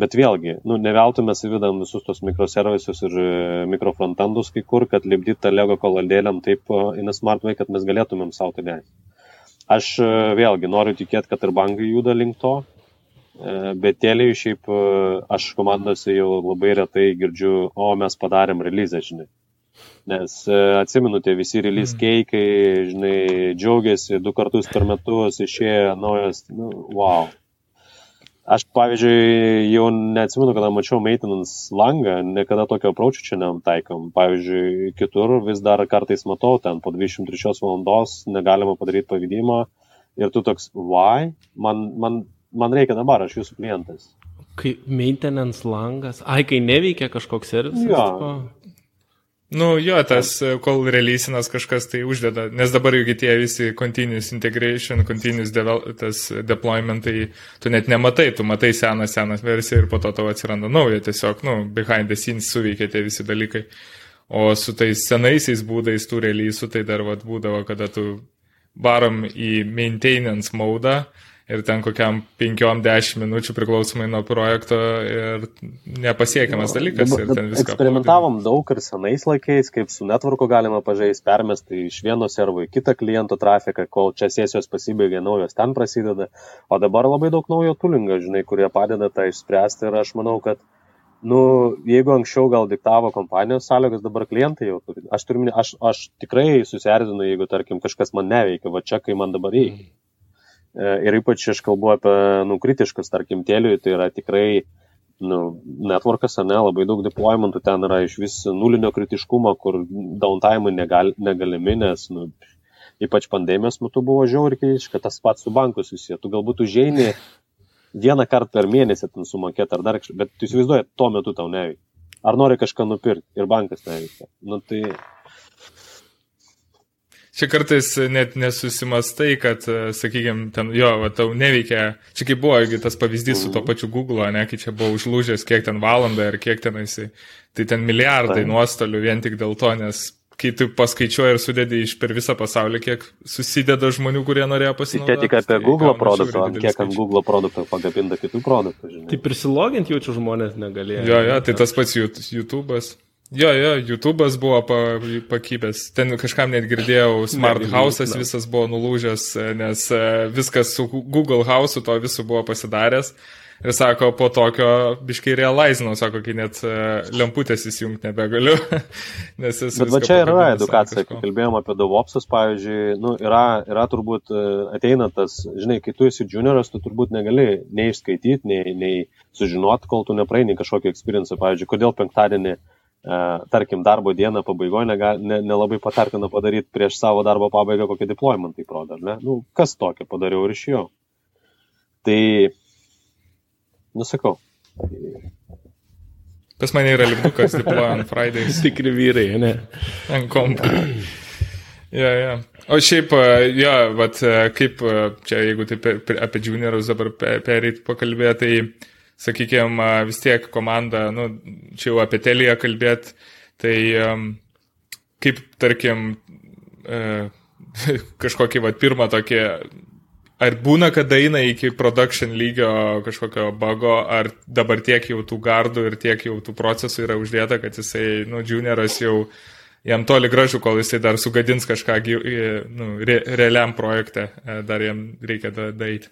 Bet vėlgi, nu, ne veltui mes įvedam visus tos mikroservisus ir e, mikrofrontendus kai kur, kad lipdyti tą Lego koladėlėm taip in a smart way, kad mes galėtumėm savo tai leisti. Aš e, vėlgi noriu tikėti, kad ir bankai juda link to, e, bet tėliai šiaip aš komandose jau labai retai girdžiu, o mes padarėm release, žinai. Nes atsimenu, tie visi release mm. keikai, žinai, džiaugiasi, du kartus per metus išėjo naujas, nu, wow Aš, pavyzdžiui, jau neatsimenu, kada mačiau maintenance langą, niekada tokio approach'o čia netaikom. Pavyzdžiui, kitur vis dar kartais matau, ten po 23 valandos negalima padaryti pavydimo ir tu toks, why? Man, man, man reikia dabar, aš jūsų klientas. Kai maintenance langas, ai, kai neveikia kažkoks servisas. Ja. Nu jo, tas, kol releasinas kažkas tai uždeda, nes dabar jau tie visi continuous integration, continuous devel, tas deploymentai, tu net nematai, tu matai seną, seną versiją ir po to tau atsiranda nauja, tiesiog, nu, behind the scenes suveikia tie visi dalykai. O su tais senaisiais būdais tų releasų tai dar vat, būdavo, kada tu varom į maintenance maudą ir ten kokiam 5-10 minučių priklausomai nuo projekto ir nepasiekiamas dalykas. Ir ten viską. Eksperimentavom pavadinam. daug ir senais laikais, kaip su netvarku galima pažaisti, permesti iš vieno servo į kitą kliento trafiką, kol čia sesijos pasibaigė, naujos ten prasideda. O dabar labai daug naujo tulingo, žinai, kurie padeda tą išspręsti ir aš manau, kad Nu, jeigu anksčiau gal diktavo kompanijos sąlygas, dabar klientai jau turi. Aš, turiu, aš, aš tikrai susierzinu, jeigu, tarkim, kažkas man neveikia, va čia, kai man dabar reikia. E, ir ypač aš kalbu apie nu, kritiškus, tarkim, tėliui, tai yra tikrai nu, networkas, ne, labai daug deploymentų, ten yra iš vis nulinio kritiškumo, kur downtime negal, negalimi, nes nu, ypač pandemijos metu buvo žiauriai kritiška, tas pats su banku susiję. Tu galbūt užeini vieną kartą per mėnesį ten sumokėti ar dar kažką, bet tu įsivaizduoji, tuo metu tau neveikia. Ar nori kažką nupirkti ir bankas neveikia. Nu, tai Čia kartais net nesusimastai, kad, e, sakykime, ten jo, va, tau neveikia, čia kaip buvo, tas pavyzdys su to pačiu Google, ne, kai čia buvo užlūžęs kiek ten valandą ir kiek ten esi, tai ten milijardai nuostolių vien tik dėl to, nes kai tu paskaičiuoji ir sudedi iš per visą pasaulį, kiek susideda žmonių, kurie norėjo pasinaudoti. Tai tik apie tai Google produktą, kiek ant Google produktų pagabinta kitų produktų. Žinai. Tai prisilogint jaučiu žmonės negalėjo. Jo, jo, tai tas pats YouTube'as. Jo, jo, YouTube'as buvo pa, pakybęs. Ten kažkam net girdėjau, Smart House'as visas buvo nulūžęs, nes e, viskas su Google House'u to visų buvo pasidaręs. Ir sako, po tokio biškai realizinau, sako, kai net e, lemputės įsijungti nebegaliu. Bet va čia yra edukacija, kai kalbėjom apie DevOpsus, pavyzdžiui, nu, yra, yra turbūt e, ateina tas, žinai, kai tu esi junioras, tu turbūt negali nei išskaityti, nei, nei sužinoti, kol tu nepraeini kažkokį experience. Pavyzdžiui, kodėl penktadienį E, tarkim, darbo dieną pabaigoje nelabai ne, ne patartina padaryti prieš savo darbo pabaigą kokį deployment, tai rodo, ne? Nu, kas tokio padariau ir iš jo. Tai, nusakau. Pas mane yra lipdukas deployant Fridays. Tikri vyrai, ne? Ant kompo. Ja, ja. O šiaip, e, jo, vat, e, kaip čia, jeigu taip apie juniorus dabar pereit pakalbėti, tai sakykime, vis tiek komanda, nu, čia jau apie teliją kalbėt, tai kaip, tarkim, uh, kažkokį, va, pirmą tokį, ar būna, kad eina iki production lygio kažkokio bago, ar dabar tiek jau tų gardų ir tiek jau tų procesų yra uždėta, kad jisai, nu, junioras jau jam toli gražu, kol jisai dar sugadins kažką nu, re, realiam projekte, e, dar jam reikia daryti.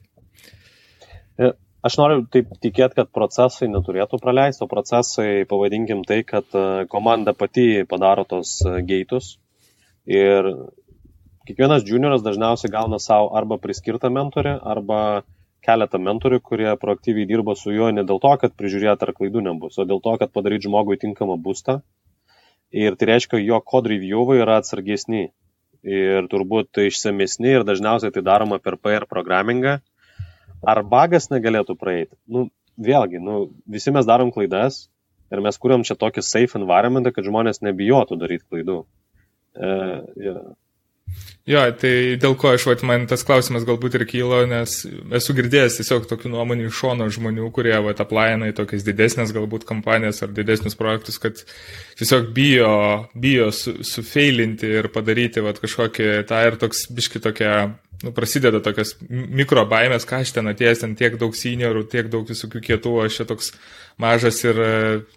E, aš noriu taip tikėti, kad procesai neturėtų praleisti, o procesai, pavadinkim tai, kad e, komanda pati padaro tos geitus ir kiekvienas junioras dažniausiai gauna savo arba priskirtą mentorį, arba keletą mentorių, kurie proaktyviai dirba su juo ne dėl to, kad prižiūrėti ar klaidų nebus, o dėl to, kad padaryti žmogui tinkamą būstą ir tai reiškia, jo kod reviewai yra atsargesni ir turbūt išsamesni ir dažniausiai tai daroma per PR programmingą. Ar bagas negalėtų praeiti? Nu, vėlgi, nu, visi mes darom klaidas ir mes kuriam čia tokį safe environmentą, kad žmonės nebijotų daryti klaidų. E, yeah. Jo, tai dėl ko aš, vat, man tas klausimas galbūt ir kylo, nes esu girdėjęs tiesiog tokių nuomonių iš šono žmonių, kurie, vat, aplaina į tokias didesnės galbūt kampanijas ar didesnius projektus, kad tiesiog bijo, bijo su, sufeilinti ir padaryti, vat, kažkokį, tą ir toks biški tokia nu, prasideda tokias mikro baimės, ką aš ten atėjęs, ten tiek daug seniorų, tiek daug visokių kietų, aš čia toks mažas ir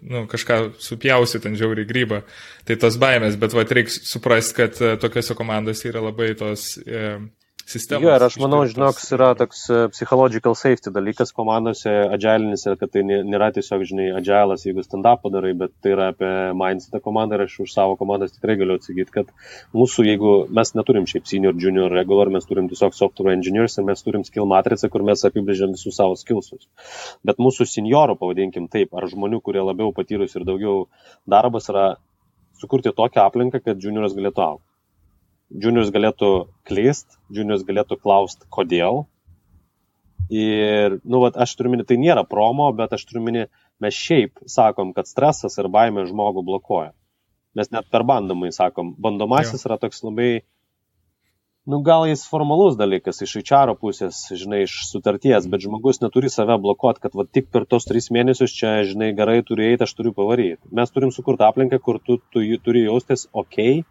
nu, kažką supjausiu ten žiauriai grybą. Tai tos baimės, bet va, reikia suprasti, kad e, tokiuose komandose yra labai tos e, sistemos. Jo, ir aš manau, žinok, yra toks e, psychological safety dalykas komandose, agilinis ir kad tai nėra tiesiog, žinai, agilas, jeigu stand-up padarai, bet tai yra apie mindsetą komandą ir aš už savo komandas tikrai galiu atsakyti, kad mūsų, jeigu mes neturim šiaip senior, junior, regular, mes turim tiesiog software engineers ir mes turim skill matricą, kur mes apibrėžiam visus savo skillsus. Bet mūsų seniorų, pavadinkim taip, ar žmonių, kurie labiau patyrus ir daugiau darbas yra sukurti tokią aplinką, kad junioras galėtų aukti juniorius galėtų klyst, juniorius galėtų klausti, kodėl. Ir, nu, vat, aš turiu minį, tai nėra promo, bet aš turiu minį, mes šiaip sakom, kad stresas ir baimė žmogų blokuoja. Mes net per bandomai sakom, bandomasis jo. yra toks labai, nu, gal jis formalus dalykas iš HR pusės, žinai, iš sutarties, bet žmogus neturi save blokuoti, kad va, tik per tos tris mėnesius čia, žinai, gerai turi eiti, aš turiu pavaryti. Mes turim sukurti aplinką, kur tu, tu, tu turi jaustis ok,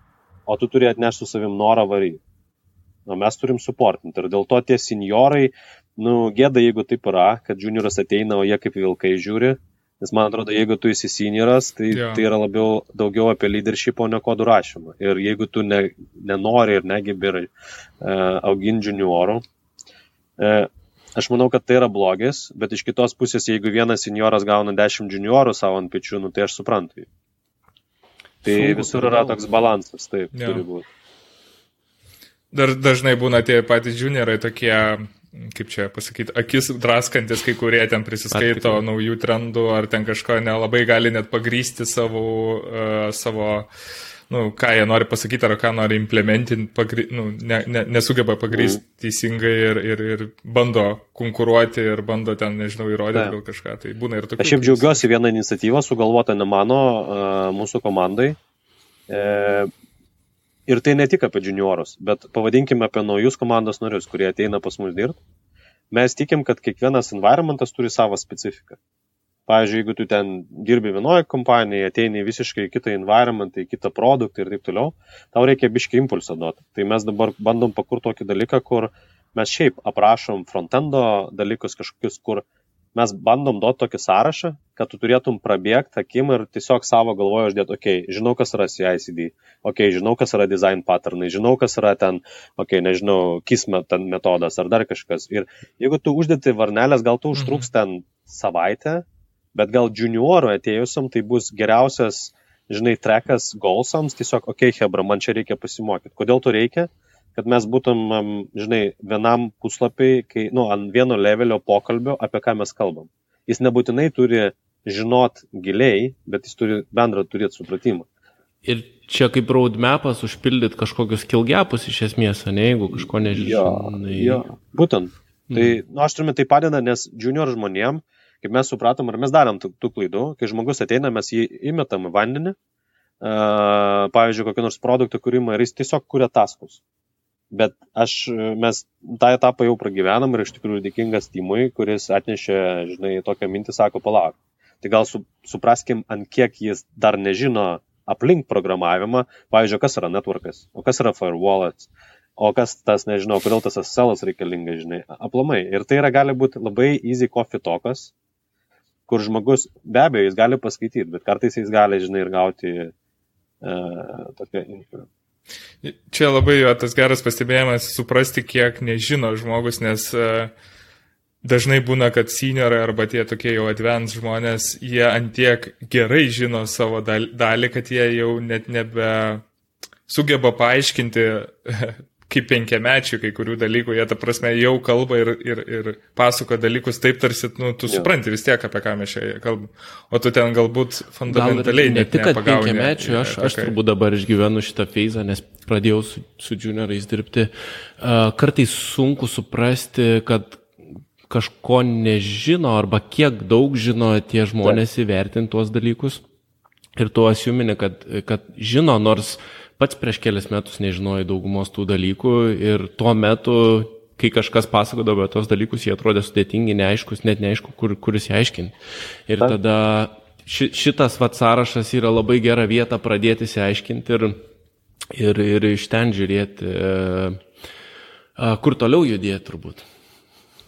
o tu turi atnešti su savim norą varyti. O mes turim suportinti. Ir dėl to tie seniorai, nu, gėda, jeigu taip yra, kad junioras ateina, o jie kaip vilkai žiūri. Nes man atrodo, jeigu tu esi senioras, tai, ja. tai yra labiau daugiau apie leadership, o ne kodų rašymą. Ir jeigu tu ne, nenori ir negebi uh, auginti juniorų, uh, aš manau, kad tai yra blogis, bet iš kitos pusės, jeigu vienas senioras gauna 10 juniorų savo ant pečių, nu, tai aš suprantu jį. Tai Sunku, visur yra toks balansas, taip, ja. turi būti. Dar dažnai būna tie patys juniorai tokie, kaip čia pasakyti, akis draskantis, kai kurie ten prisiskaito Atkitai. naujų trendų, ar ten kažko nelabai gali net pagrysti savo, uh, savo nu, ką jie nori pasakyti, ar ką nori implementinti, pagry, nu, ne, ne, nesugeba pagrysti mm. teisingai ir, ir, ir bando konkuruoti ir bando ten, nežinau, įrodyti gal kažką. Tai būna ir tokių. Aš šiaip džiaugiuosi vieną iniciatyvą, sugalvota ne mano, mūsų komandai. E, ir tai ne tik apie juniorus, bet pavadinkime apie naujus komandos narius, kurie ateina pas mus dirbti. Mes tikim, kad kiekvienas environmentas turi savo specifiką. Pavyzdžiui, jeigu tu ten dirbi vienoje kompanijoje, ateini visiškai kitą environment, į kitą produktą ir taip toliau, tau reikia biškai impulsą duoti. Tai mes dabar bandom pakurti tokį dalyką, kur mes šiaip aprašom frontendo dalykus kažkokius, kur mes bandom duoti tokį sąrašą, kad tu turėtum prabėgti akim ir tiesiog savo galvoje uždėti, okei, okay, žinau, kas yra CICD, okei, okay, žinau, kas yra design patternai, žinau, kas yra ten, okei, okay, nežinau, kismet ten metodas ar dar kažkas. Ir jeigu tu uždėti varnelės, gal tu užtruks mhm. ten savaitę, bet gal juniorų atėjusiam tai bus geriausias, žinai, trekas golsams, tiesiog, okei, okay, Hebra, man čia reikia pasimokyti. Kodėl to reikia? Kad mes būtum, žinai, vienam puslapiai, kai, nu, ant vieno levelio pokalbio, apie ką mes kalbam. Jis nebūtinai turi žinot giliai, bet jis turi bendrą turėti supratimą. Ir čia kaip roadmapas užpildyti kažkokius kilgiapus iš esmės, ne, jeigu kažko nežinai. Jo, jo, būtent. Tai, mm. nu, aš turime tai padeda, nes junior žmonėm, kaip mes supratom, ar mes darėm tų, tų klaidų, kai žmogus ateina, mes jį įmetam į vandenį, uh, pavyzdžiui, kokį nors produktą kūrimą ir jis tiesiog kuria taskus. Bet aš, mes tą etapą jau pragyvenam ir iš tikrųjų dėkingas Timui, kuris atnešė, žinai, tokią mintį, sako, palauk. Tai gal su, supraskim, ant kiek jis dar nežino aplink programavimą, pavyzdžiui, kas yra networkas, o kas yra firewallas, o kas tas, nežinau, kodėl tas SSL reikalingas, žinai, aplamai. Ir tai yra gali būti labai easy coffee tokas, kur žmogus, be abejo, jis gali paskaityti, bet kartais jis gali, žinai, ir gauti uh, tokią info. Čia labai jo tas geras pastebėjimas suprasti, kiek nežino žmogus, nes uh, dažnai būna, kad seniorai arba tie tokie jau advents žmonės, jie antiek gerai žino savo dalį, kad jie jau net nebe sugeba paaiškinti kaip penkiamečių kai kurių dalykų, jie ta prasme jau kalba ir, ir, ir pasako dalykus taip, tarsi, nu, tu supranti vis tiek, apie ką mes čia kalbam. O tu ten galbūt fundamentaliai Gal ne tik, kad penkiamečių, aš, aš turbūt dabar išgyvenu šitą feizą, nes pradėjau su, su juniorais dirbti. Uh, kartais sunku suprasti, kad kažko nežino arba kiek daug žino tie žmonės įvertinti tuos dalykus. Ir tu asiumini, kad, kad žino, nors uh, pats prieš kelias metus nežinojai daugumos tų dalykų ir tuo metu, kai kažkas pasakodavo apie tos dalykus, jie atrodė sudėtingi, neaiškus, net neaišku, kur, kuris įaiškinti. Ir Ta. tada ši, šitas vat sąrašas yra labai gera vieta pradėti įsiaiškinti ir, ir, ir iš ten žiūrėti, e, kur toliau judėti turbūt.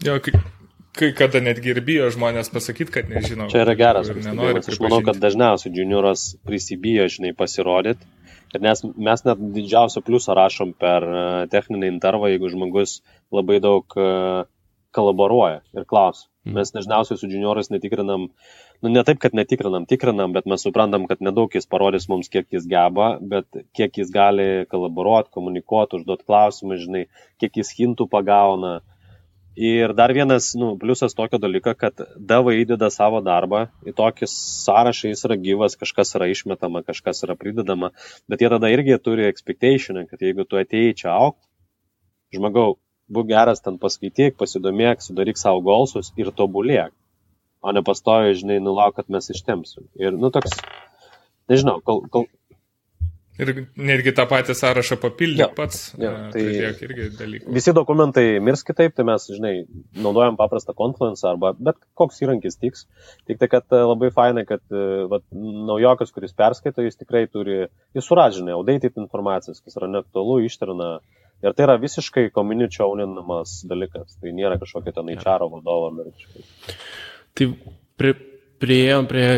Jo, kai, kai kada netgi ir bijo žmonės pasakyti, kad nežinau. Čia yra geras. Aš manau, kad dažniausiai junioras prisibijo, žinai, pasirodyti Ir nes mes net didžiausią pliusą rašom per e, techninį intervą, jeigu žmogus labai daug e, kolaboruoja ir klausia. Mhm. Mes dažniausiai su juniorais netikrinam, nu ne taip, kad netikrinam, tikrinam, bet mes suprantam, kad nedaug jis parodys mums, kiek jis geba, bet kiek jis gali kolaboruoti, komunikuoti, užduoti klausimą, žinai, kiek jis hintų pagauna. Ir dar vienas nu, pliusas tokio dalyko, kad DAV įdeda savo darbą, į tokį sąrašą jis yra gyvas, kažkas yra išmetama, kažkas yra pridedama, bet jie tada irgi turi expectation, kad jeigu tu atėjai čia aukti, žmogau, būk geras ten paskaityk, pasidomėk, sudaryk savo golsus ir tobulėk, o ne pastovi, žinai, nulauk, kad mes ištemsim. Ir, nu, toks, nežinau, kol, kol, Ir netgi tą patį sąrašą papildyti ja, pats. Ja, tai irgi dalykų. Visi dokumentai mirs kitaip, tai mes, žinai, naudojam paprastą Confluence arba bet koks įrankis tiks. Tik tai, kad labai fainai, kad va, naujokas, kuris perskaito, jis tikrai turi, jis suražinė, outdated informacijas, kas yra neaktualu, ištrina. Ir tai yra visiškai community owninamas dalykas. Tai nėra kažkokia ten HR vadovo kažkaip. Tai pri, prieėjom prie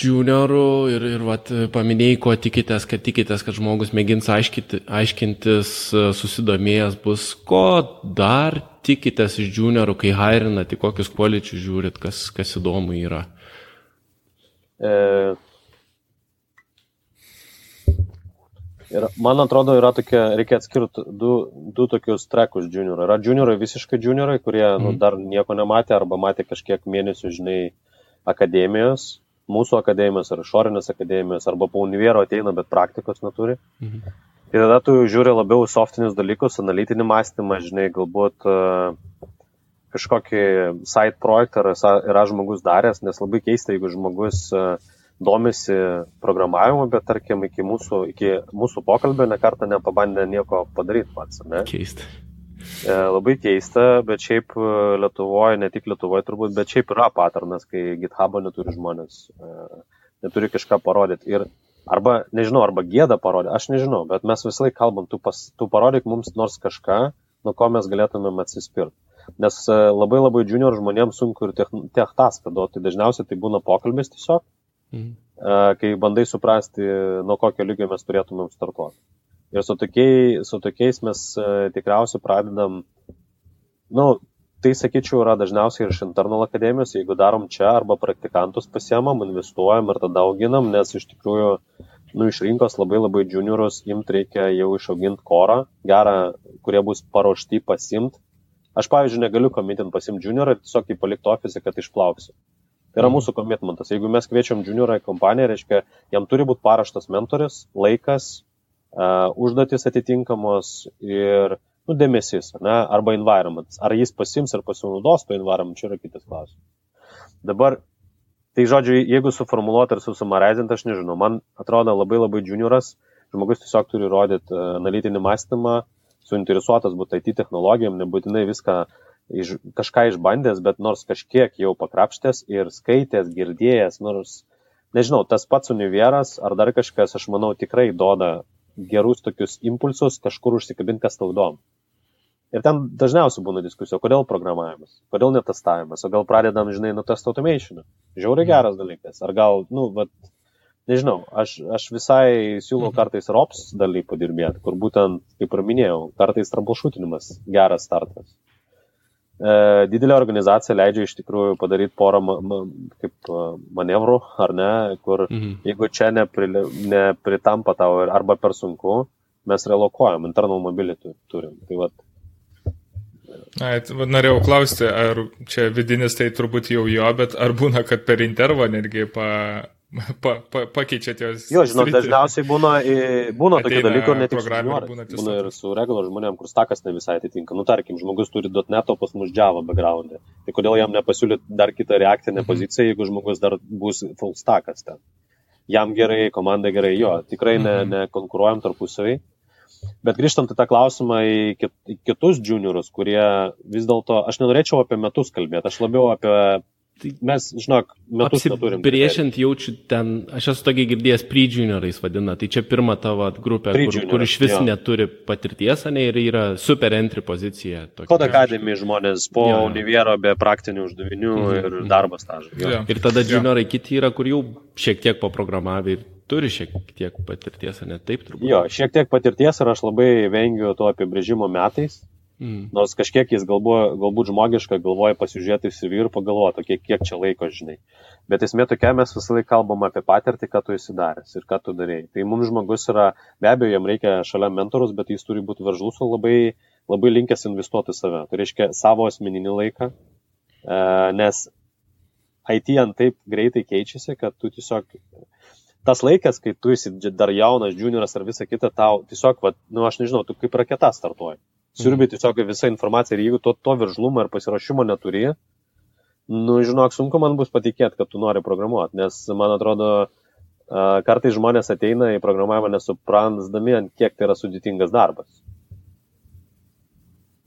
juniorų ir, ir vat, paminėjai, ko tikitės, kad tikitės, kad žmogus mėgins aiškinti, aiškintis, susidomėjęs bus. Ko dar tikitės iš juniorų, kai hairinat, į kokius kvaličius žiūrit, kas, kas įdomu yra? E... Ir man atrodo, yra tokia, reikia atskirti du, du tokius trekus juniorai. Yra juniorai visiškai juniorai, kurie mm. nu, mhm. dar nieko nematė arba matė kažkiek mėnesių, žinai, akademijos mūsų akademijos ar išorinės akademijos, arba po univero ateina, bet praktikos neturi. Mhm. Ir tada tu žiūri labiau softinius dalykus, analitinį mąstymą, žinai, galbūt uh, kažkokį side projektą yra, žmogus daręs, nes labai keista, jeigu žmogus uh, domisi programavimu, bet tarkim iki mūsų, iki mūsų pokalbio nekartą nepabandė nieko padaryti pats. Ne? Keista. E, labai keista, bet šiaip e, Lietuvoje, ne tik Lietuvoje turbūt, bet šiaip yra patarnas, kai GitHub'o neturi žmonės, e, neturi kažką parodyti. Ir arba, nežinau, arba gėda parodyti, aš nežinau, bet mes visą laiką kalbam, tu, pas, tu parodyk mums nors kažką, nuo ko mes galėtumėm atsispirti. Nes labai labai junior žmonėms sunku ir tech taską duoti, tai dažniausiai tai būna pokalbis tiesiog, mhm. kai bandai suprasti, nuo kokio lygio mes turėtumėm startuoti. Ir su, tokiai, su tokiais mes e, tikriausiai pradedam, nu, tai sakyčiau, yra dažniausiai ir iš internal akademijos, jeigu darom čia arba praktikantus pasiemam, investuojam ir tada auginam, nes iš tikrųjų, nu, iš rinkos labai labai juniorus imt reikia jau išauginti korą, gerą, kurie bus paruošti pasimt. Aš, pavyzdžiui, negaliu komitin pasimti juniorą, tiesiog jį palikti ofise, kad išplauksiu. Tai yra mhm. mūsų komitmentas. Jeigu mes kviečiam juniorą į kompaniją, reiškia, jam turi būti paraštas mentoris, laikas, užduotis atitinkamos ir nu, dėmesys, ne, arba environment. Ar jis pasims ar pasinaudos to environment, čia yra kitas klausimas. Dabar, tai žodžiu, jeigu suformuoluoti ir susumarizint, aš nežinau, man atrodo labai labai junioras, žmogus tiesiog turi rodyti analitinį mąstymą, suinteresuotas būti IT technologijom, nebūtinai viską iš, kažką išbandęs, bet nors kažkiek jau pakrapštęs ir skaitęs, girdėjęs, nors, nežinau, tas pats univeras ar dar kažkas, aš manau, tikrai duoda gerus tokius impulsus kažkur užsikabinti, kas tau įdomu. Ir ten dažniausiai būna diskusija, kodėl programavimas, kodėl netestavimas, o gal pradedam, žinai, nuo test automation. Žiauriai geras dalykas. Ar gal, nu, vat, nežinau, aš, aš visai siūlau mhm. kartais ROPS dalį padirbėti, kur būtent, kaip ir minėjau, kartais troubleshootinimas geras startas. E, didelė organizacija leidžia iš tikrųjų padaryti porą kaip manevrų, ar ne, kur mhm. jeigu čia nepri, nepritampa tau arba per sunku, mes relokuojam, internal mobility turim. Tai vat, Ai, norėjau klausti, ar čia vidinis tai turbūt jau jo, bet ar būna, kad per intervą netgi pa, pa, pa, pakeičiat jos. Jo, žinot, dažniausiai būna, būna tokių dalykų, ne tik programuotojai, būna, būna ir su regular žmonėm, kur stakas ne visai atitinka. Nu, tarkim, žmogus turi .NET, o pas mus Java background. Tai kodėl jam nepasiūlyti dar kitą reakcinę mhm. poziciją, jeigu žmogus dar bus full stakas ten. Jam gerai, komanda gerai, jo, tikrai ne, mhm. nekonkuruojam tarpusavai. Bet grįžtant į tą klausimą į, kit, į kitus juniorus, kurie vis dėlto, aš nenorėčiau apie metus kalbėti, aš labiau apie mes, žinok, metus neturim. Priešint jaučiu ten, aš esu tokiai girdėjęs pre-juniorais vadina, tai čia pirma tavo grupė, kur, kur iš vis jo. neturi patirties, ne, ir yra super entry pozicija. Kod akademija žmonės po jo. univero be praktinių uždavinių mhm. ir darbo stažo. Ir tada juniorai kiti yra, kur jau šiek tiek paprogramavę ir turi šiek tiek patirties, ne taip turbūt. Jo, šiek tiek patirties ir aš labai vengiu to apibrėžimo metais. Mm. Nors kažkiek jis galbūt, galbūt žmogiška galvoja pasižiūrėti į CV ir pagalvoti, kiek, kiek čia laiko žinai. Bet esmė tokia, mes visą laiką kalbam apie patirtį, ką tu esi daręs ir ką tu darėjai. Tai mums žmogus yra, be abejo, jam reikia šalia mentorus, bet jis turi būti veržlus ir labai, labai linkęs investuoti save. Tai reiškia savo asmeninį laiką, e, nes IT ant taip greitai keičiasi, kad tu tiesiog tas laikas, kai tu esi dar jaunas, junioras ar visa kita, tau tiesiog, va, nu, aš nežinau, tu kaip raketa startuoji. Siurbi tiesiog visą informaciją ir jeigu to, to viržlumo ir pasirašymo neturi, nu, žinok, sunku man bus patikėti, kad tu nori programuoti, nes, man atrodo, kartai žmonės ateina į programavimą nesuprantami, ant kiek tai yra sudėtingas darbas.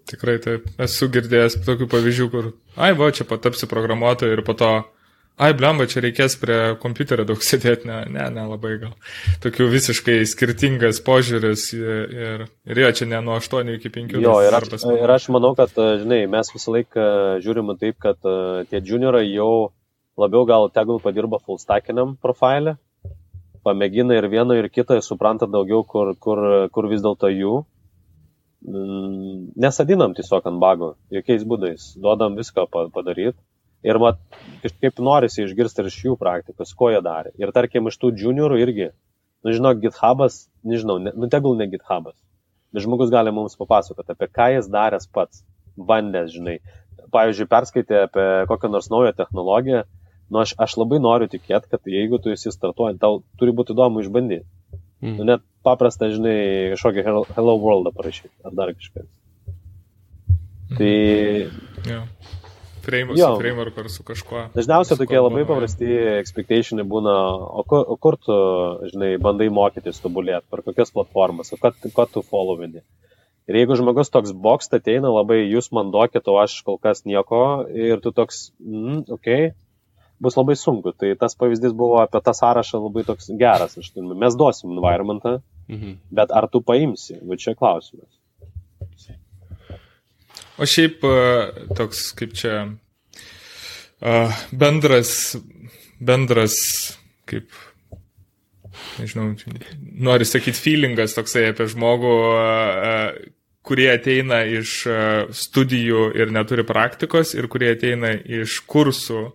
Tikrai taip. Esu girdėjęs tokių pavyzdžių, kur, ai, va, čia patapsi programuotoju ir po to ai, blemba, čia reikės prie kompiuterio daug sėdėti, ne, ne, ne labai gal. Tokių visiškai skirtingas požiūris ir, ir jo, čia ne nuo 8 iki 5. Jo, ir aš, ir aš manau, kad, žinai, mes visą laiką žiūrime taip, kad tie juniorai jau labiau gal tegul padirba full stackiniam profilę, pamėgina ir vieną ir kitą, supranta daugiau, kur, kur, kur vis dėlto jų. Mm, nesadinam tiesiog ant bago, jokiais būdais, duodam viską padaryti Ir mat, kažkaip norisi išgirsti ir iš jų praktikos, ko jie darė. Ir tarkim, iš tų juniorų irgi, nu žinok, GitHubas, nežinau, ne, nu tegul ne GitHubas, bet žmogus gali mums papasakoti, apie ką jis daręs pats, bandęs, žinai. Pavyzdžiui, perskaitė apie kokią nors naują technologiją, nu aš, aš labai noriu tikėti, kad jeigu tu esi startuojant, tau turi būti įdomu išbandyti. Mm. Nu, net paprasta, žinai, kažkokią Hello World parašyti, ar dar kažkas. Mm. Tai... Yeah frame, jo. su framework ar su kažkuo. Dažniausiai tokie labai paprasti expectationai būna, o kur, o kur tu, žinai, bandai mokytis tobulėti, per kokias platformas, o ką, ką tu followini. Ir jeigu žmogus toks boks ateina, labai jūs man duokit, o aš kol kas nieko, ir tu toks, mm, ok, bus labai sunku. Tai tas pavyzdys buvo apie tą sąrašą labai toks geras. Mes duosim environmentą, mhm. bet ar tu paimsi, va čia klausimas. O šiaip toks kaip čia bendras, bendras kaip, nežinau, nori sakyti, feelingas toksai apie žmogų, kurie ateina iš studijų ir neturi praktikos ir kurie ateina iš kursų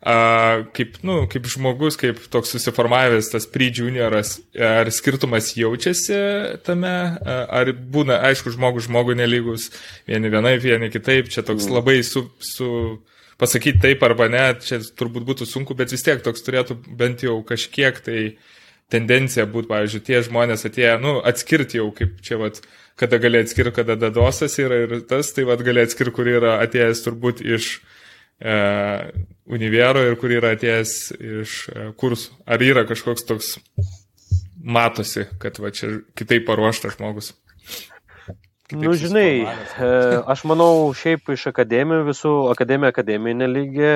kaip, nu, kaip žmogus, kaip toks susiformavęs tas pre-junioras, ar skirtumas jaučiasi tame, ar būna, aišku, žmogus žmogui nelygus, vieni vienaip, vieni kitaip, čia toks mm. labai su, su pasakyti taip arba ne, čia turbūt būtų sunku, bet vis tiek toks turėtų bent jau kažkiek tai tendencija būti, pavyzdžiui, tie žmonės atėję, nu, atskirti jau, kaip čia, vat, kada gali atskirti, kada dadosas yra ir tas, tai vat gali atskirti, kur yra atėjęs turbūt iš e, univero ir kur yra atėjęs iš e, kursų. Ar yra kažkoks toks, matosi, kad va čia kitaip paruoštas žmogus? Na, nu, žinai, e, aš manau, šiaip iš akademijų, visų akademija akademinė lygė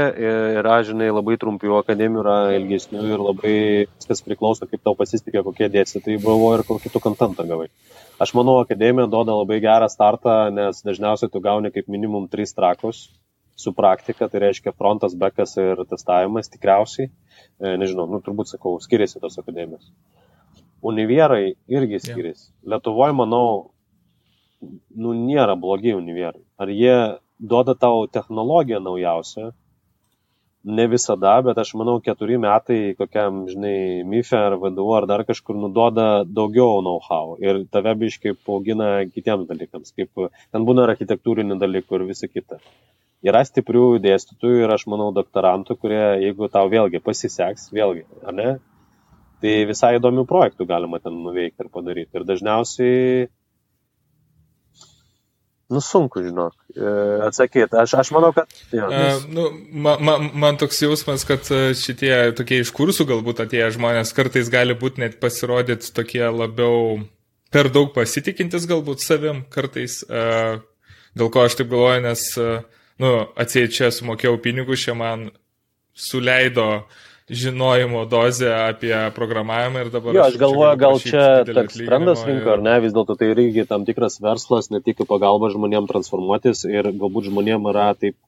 yra, žinai, labai trumpių akademijų, yra ilgesnių ir labai viskas priklauso, kaip tau pasitikė, kokie dėstytojai buvo ir kokį tu kontentą gavai. Aš manau, akademija duoda labai gerą startą, nes dažniausiai tu gauni kaip minimum tris trakus su praktika, tai reiškia frontas, bekas ir testavimas tikriausiai. E, nežinau, nu turbūt sakau, skiriasi tos akademijos. Univierai irgi skiriasi. Yeah. Lietuvoje, manau, nu, nėra blogi univierai. Ar jie duoda tau technologiją naujausią? Ne visada, bet aš manau, keturi metai kokiam, žinai, MIFE ar VDU ar dar kažkur nuduoda daugiau know-how ir tave biškai paugina kitiems dalykams, kaip ten būna ir architektūrinių dalykų ir visa kita. Yra stiprių dėstytojų ir aš manau doktorantų, kurie, jeigu tau vėlgi pasiseks, vėlgi, ar ne, tai visai įdomių projektų galima ten nuveikti ir padaryti. Ir dažniausiai Nu, sunku, žinok, e, atsakyti. Aš, aš manau, kad... Jo, nes... nu, ma, ma, man toks jausmas, kad e, šitie tokie iš kursų galbūt atėję žmonės kartais gali būti net pasirodyti tokie labiau per daug pasitikintis galbūt savim kartais. Uh, dėl ko aš taip galvoju, nes, nu, atsieit čia sumokėjau pinigus, čia man suleido uh, žinojimo dozę apie programavimą ir dabar... Jo, aš galvoju, gal čia toks trendas rinko, ar ne, vis dėlto tai irgi tam tikras verslas, ne tik pagalba žmonėm transformuotis ir galbūt žmonėm yra taip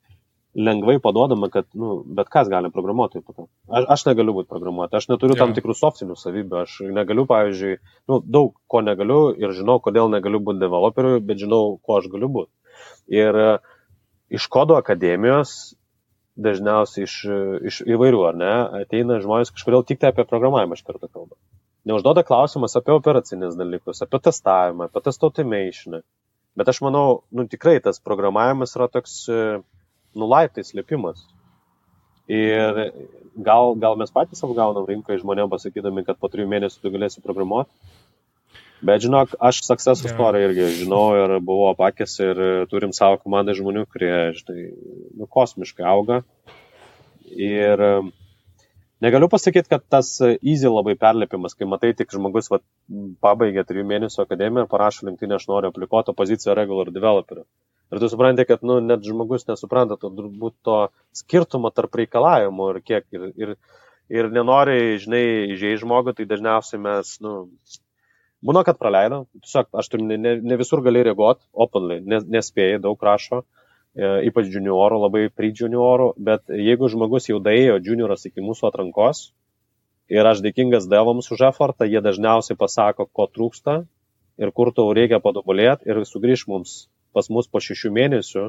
lengvai paduodama, kad, nu, bet kas gali programuoti. Aš, aš negaliu būti programuoti, aš neturiu ja. tam tikrų softinių savybių, aš negaliu, pavyzdžiui, nu, daug ko negaliu ir žinau, kodėl negaliu būti developeriu, bet žinau, ko aš galiu būti. Ir iš kodo akademijos dažniausiai iš, iš įvairių, ar ne, ateina žmonės kažkodėl tik tai apie programavimą iš karto kalba. Neužduoda klausimas apie operacinės dalykus, apie testavimą, apie test automation. Bet aš manau, nu tikrai tas programavimas yra toks, nu laiptais slėpimas. Ir gal, gal mes patys apgaunam rinkoje žmonėm pasakydami, kad po trijų mėnesių tu galėsi programuoti, Bet žinok, aš success yeah. story irgi žinau ir buvau apakęs ir turim savo komandą žmonių, kurie, žinai, nu, kosmiškai auga. Ir negaliu pasakyti, kad tas easy labai perlipimas, kai matai tik žmogus va, pabaigė trijų mėnesių akademiją ir parašo linktinį, aš noriu aplikuoti poziciją regular developerių. Ir tu supranti, kad nu, net žmogus nesupranta to, turbūt to skirtumo tarp reikalavimų ir kiek. Ir, ir, ir nenori, žinai, žai žmogų, tai dažniausiai mes, nu, Būna, kad praleido, tiesiog aš turiu, ne, ne visur gali reaguoti, openly, nes, nespėjai, daug rašo, e, ypač juniorų, labai pre-juniorų, bet jeigu žmogus jau daėjo junioras iki mūsų atrankos ir aš dėkingas devams už effortą, jie dažniausiai pasako, ko trūksta ir kur tau reikia patobulėti ir sugrįž mums pas mus po šešių mėnesių.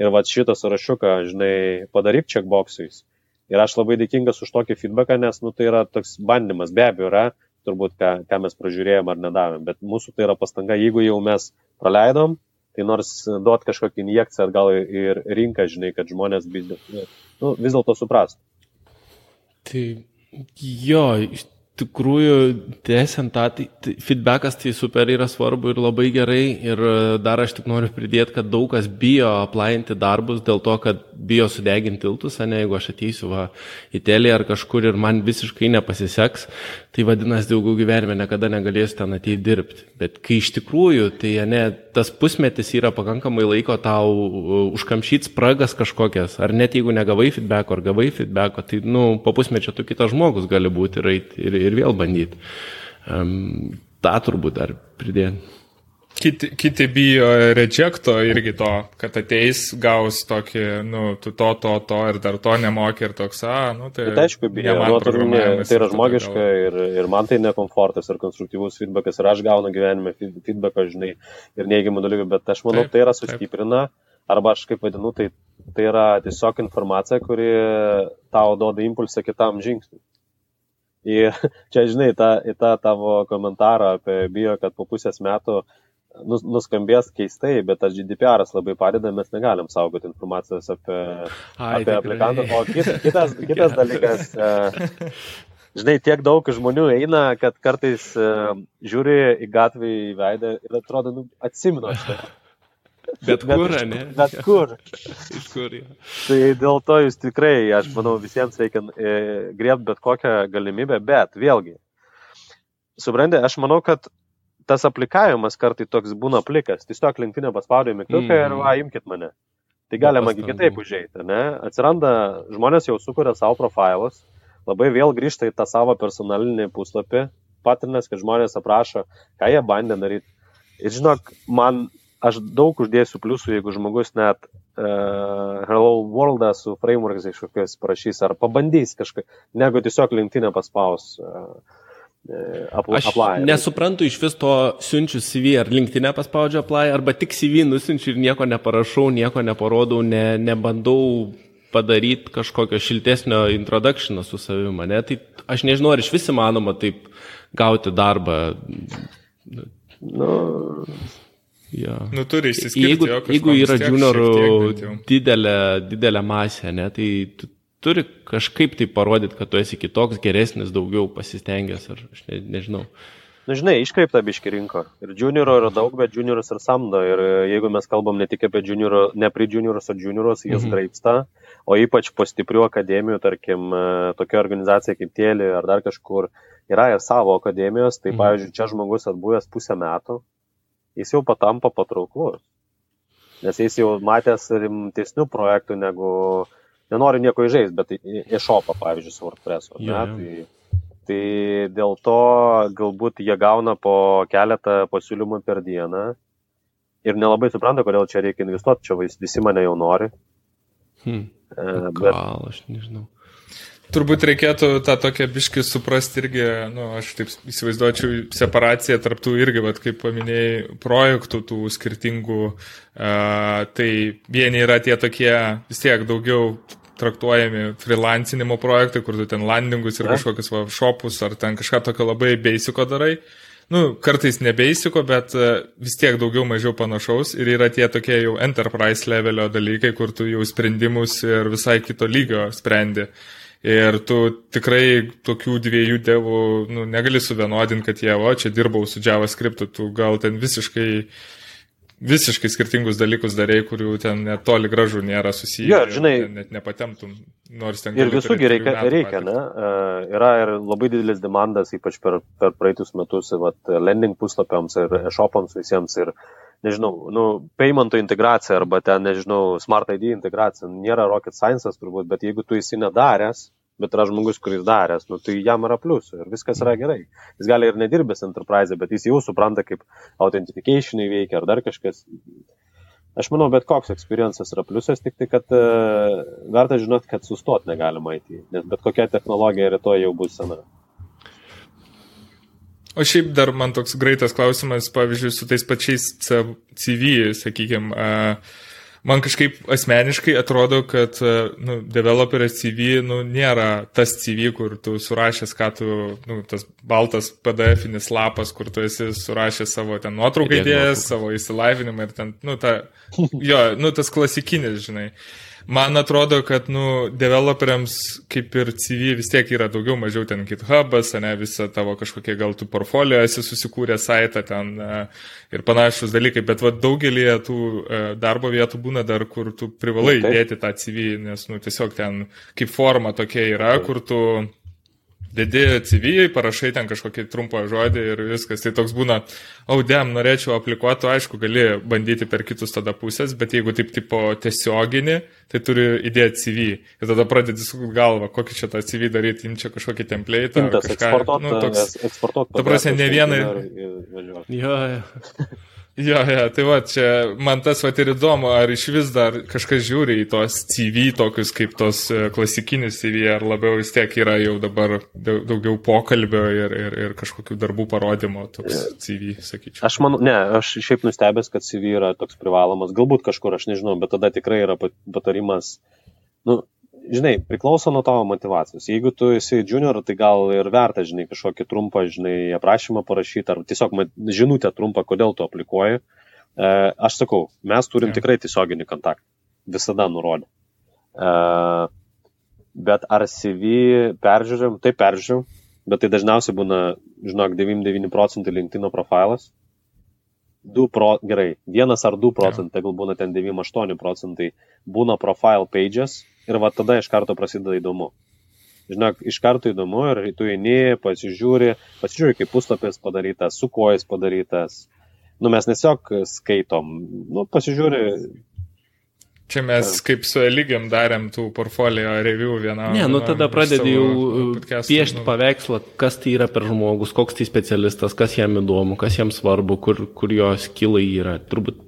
Ir va šitą sąrašiuką, žinai, padaryk checkboxais. Ir aš labai dėkingas už tokį feedbacką, nes, nu, tai yra toks bandymas, be abejo, yra turbūt, ką, ką mes pražiūrėjom ar nedavėm, bet mūsų tai yra pastanga, jeigu jau mes praleidom, tai nors duot kažkokį injekciją atgal ir rinką, žinai, kad žmonės nu, vis dėlto suprastų. Tai jo, tikrųjų, tęsiant tą, tai, tai feedbackas tai super yra svarbu ir labai gerai. Ir e, dar aš tik noriu pridėti, kad daug kas bijo aplainti darbus dėl to, kad bijo sudeginti tiltus, ne, jeigu aš ateisiu va, į telį ar kažkur ir man visiškai nepasiseks, tai vadinasi, daugiau gyvenime niekada negalėsiu ten ateiti dirbti. Bet kai iš tikrųjų, tai ne, tas pusmetis yra pakankamai laiko tau uh, užkamšyti spragas kažkokias, ar net jeigu negavai feedbacko ar gavai feedbacko, tai nu, po pusmečio tu kitas žmogus gali būti ir, ir, ir vėl bandyti. Um, tą turbūt dar pridėti. Kiti, kiti bijo rejecto irgi to, kad ateis, gaus tokį, nu, tu to, to, to ir dar to nemoki ir toks, a, nu, tai... Bet aišku, bijo, nu, tai, ne, tai yra žmogiška ir, ir man tai nekomfortas ir konstruktyvus feedbackas ir aš gaunu gyvenime feedbacką, žinai, ir neigiamų dalykų, bet aš manau, taip, tai yra sustiprina, arba aš kaip vadinu, tai, tai yra tiesiog informacija, kuri tau duoda impulsą kitam žingsniui. Ir čia, žinai, tą, į tą tavo komentarą apie bijo, kad po pusės metų uh, nuskambės keistai, bet tas GDPR labai padeda, mes negalim saugoti informacijos apie, Ai, apie aplikantą. O kit, kitas, kitas dalykas, e, žinai, tiek daug žmonių eina, kad kartais e, žiūri į gatvį į veidą ir atrodo, nu, atsimenu aš tai. Bet kur, bet, ne? Bet kur. Iš kur, ja. Tai dėl to jūs tikrai, aš manau, visiems reikia e, griebti bet kokią galimybę, bet vėlgi, suprantate, aš manau, kad tas aplikavimas kartai toks būna plikas. Tiesiog linktinė paspaudė mygtuką mm. ir va, imkite mane. Tai galima kitaip užėjti, ne? Atsiranda, žmonės jau sukuria savo profilus, labai vėl grįžta į tą savo personalinį puslapį, patrinės, kad žmonės aprašo, ką jie bandė daryti. Ir žinok, man, aš daug uždėsiu pliusų, jeigu žmogus net uh, Hello World su frameworks kažkokiais parašys ar pabandys kažką, negu tiesiog linktinę paspaus. Uh, Apply, Aš apply. nesuprantu iš vis to siunčiu CV ar linktinę paspaudžiu apply, arba tik CV nusinčiu ir nieko neparašau, nieko neparodau, ne, nebandau padaryti kažkokio šiltesnio introductiono su savimi, ne? Tai aš nežinau, ar iš vis įmanoma taip gauti darbą. Nu, ja. nu turi išsiskirti. Jeigu, jeigu yra juniorų didelė, didelė masė, ne, tai tu turi kažkaip tai parodyti, kad tu esi kitoks, geresnis, daugiau pasistengęs, ar aš ne, nežinau. Na, žinai, iškreipta biški rinko. Ir junioro yra daug, bet juniorus ir samdo. Ir e, jeigu mes kalbam ne tik apie junioro, ne pri juniorus, o juniorus, jis mhm. graipsta. O ypač po stiprių akademijų, tarkim, e, tokia organizacija kaip Tėlį ar dar kažkur, yra ir savo akademijos. Tai, mhm. pavyzdžiui, čia žmogus atbuvęs pusę metų, jis jau patampa patrauklus. Nes jis jau matęs rimtesnių projektų negu nenoriu nieko įžeisti, bet e-shopą, pavyzdžiui, su WordPress. Ja, ja. Tai, tai dėl to galbūt jie gauna po keletą pasiūlymų per dieną ir nelabai supranta, kodėl čia reikia investuoti, čia visi mane jau nori. Hmm. Bet... Gal, aš nežinau. Turbūt reikėtų tą tokią biškį suprasti irgi, nu, aš taip įsivaizduočiau separaciją tarptų irgi, bet kaip paminėjai, projektų tų skirtingų, uh, tai vieni yra tie tokie vis tiek daugiau traktuojami freelancinimo projektai, kur tu ten landingus ir kažkokius va, shopus ar ten kažką tokio labai beisiko darai. Nu, kartais ne beisiko, bet vis tiek daugiau mažiau panašaus ir yra tie tokie jau enterprise levelio dalykai, kur tu jau sprendimus ir visai kito lygio sprendi. Ir tu tikrai tokių dviejų devų nu, negali suvienodinti, kad jie, o čia dirbau su JavaScript, tu gal ten visiškai uh, visiškai skirtingus dalykus darėjai, kurių ten net toli gražu nėra susiję. Jo, žinai, net nepatemtum, nors ten. Ir visųgi reikia, reikia ne? Uh, yra ir labai didelis demandas, ypač per, per praeitus metus, vat, lending puslapiams ir e-shopams visiems. Ir, nežinau, nu, paymento integracija arba ten, nežinau, smart ID integracija nėra rocket science turbūt, bet jeigu tu esi nedaręs, bet yra žmogus, kuris daręs, nu, tai jam yra pliusų ir viskas yra gerai. Jis gali ir nedirbęs enterprise, bet jis jau supranta, kaip authentificationai veikia ar dar kažkas. Aš manau, bet koks experiences yra pliusas, tik tai, kad uh, verta žinoti, kad sustot negalima eiti, nes bet kokia technologija rytoj jau bus sena. O šiaip dar man toks greitas klausimas, pavyzdžiui, su tais pačiais CV, sakykime, man kažkaip asmeniškai atrodo, kad nu, developerio CV nu, nėra tas CV, kur tu surašęs, ką tu, nu, tas baltas PDF-inis lapas, kur tu esi surašęs savo ten nuotrauką idėjas, savo įsilavinimą ir ten, nu, ta, jo, nu, tas klasikinis, žinai. Uh, man atrodo, kad, nu, developeriams kaip ir CV vis tiek yra daugiau mažiau ten GitHubas, ne, visą tavo kažkokie gal tu portfolio esi susikūrę saitą ten e, ir panašus dalykai, bet va, daugelį tų e, darbo vietų būna dar, kur tu privalai įdėti tą CV, nes, nu, tiesiog ten kaip forma tokia yra, kur tu dedi CV, parašai ten kažkokį trumpą žodį ir viskas. Tai toks būna, audėm, oh, norėčiau aplikuoti, aišku, gali bandyti per kitus tada pusės, bet jeigu taip tipo tiesioginį, tai turi įdėti CV. Ir tada pradedi sukti galvą, kokį čia tą CV daryti, imti kažkokį template. Kažką, nu, toks, eksportuot. Ta prasme, ne vienai. Jo, jo. Jo, jo, tai va, čia man tas va ir įdomu, ar iš vis dar kažkas žiūri į tos CV, tokius kaip tos e, klasikinis CV, ar labiau vis tiek yra jau dabar daugiau pokalbio ir, ir, ir kažkokių darbų parodymo toks CV, sakyčiau. Aš manau, ne, aš šiaip nustebęs, kad CV yra toks privalomas, galbūt kažkur, aš nežinau, bet tada tikrai yra patarimas, nu, žinai, priklauso nuo tavo motivacijos. Jeigu tu esi junior, tai gal ir verta, žinai, kažkokį trumpą, žinai, aprašymą parašyti, ar tiesiog žinutę trumpą, kodėl tu aplikuoji. E, aš sakau, mes turim ja. tikrai tiesioginį kontaktą. Visada nurodė. E, bet ar CV peržiūrim, tai peržiūrim, bet tai dažniausiai būna, žinok, 99 procentai LinkedIn profilas. 2 pro, gerai, 1 ar 2 procentai, ja. gal būna ten 98 procentai, būna profile pages, ir va tada iš karto prasideda įdomu. Žinok, iš karto įdomu ir tu eini, pasižiūri, pasižiūri, kaip puslapis padarytas, su kuo jis padarytas. Nu, mes tiesiog skaitom, nu, pasižiūri, Čia mes kaip su Eligiam darėm tų portfolio review vieną. Ne, nu tada pradedi jau piešti nu. paveikslą, kas tai yra per žmogus, koks tai specialistas, kas jam įdomu, kas jam svarbu, kur, kur jo skilai yra. Turbūt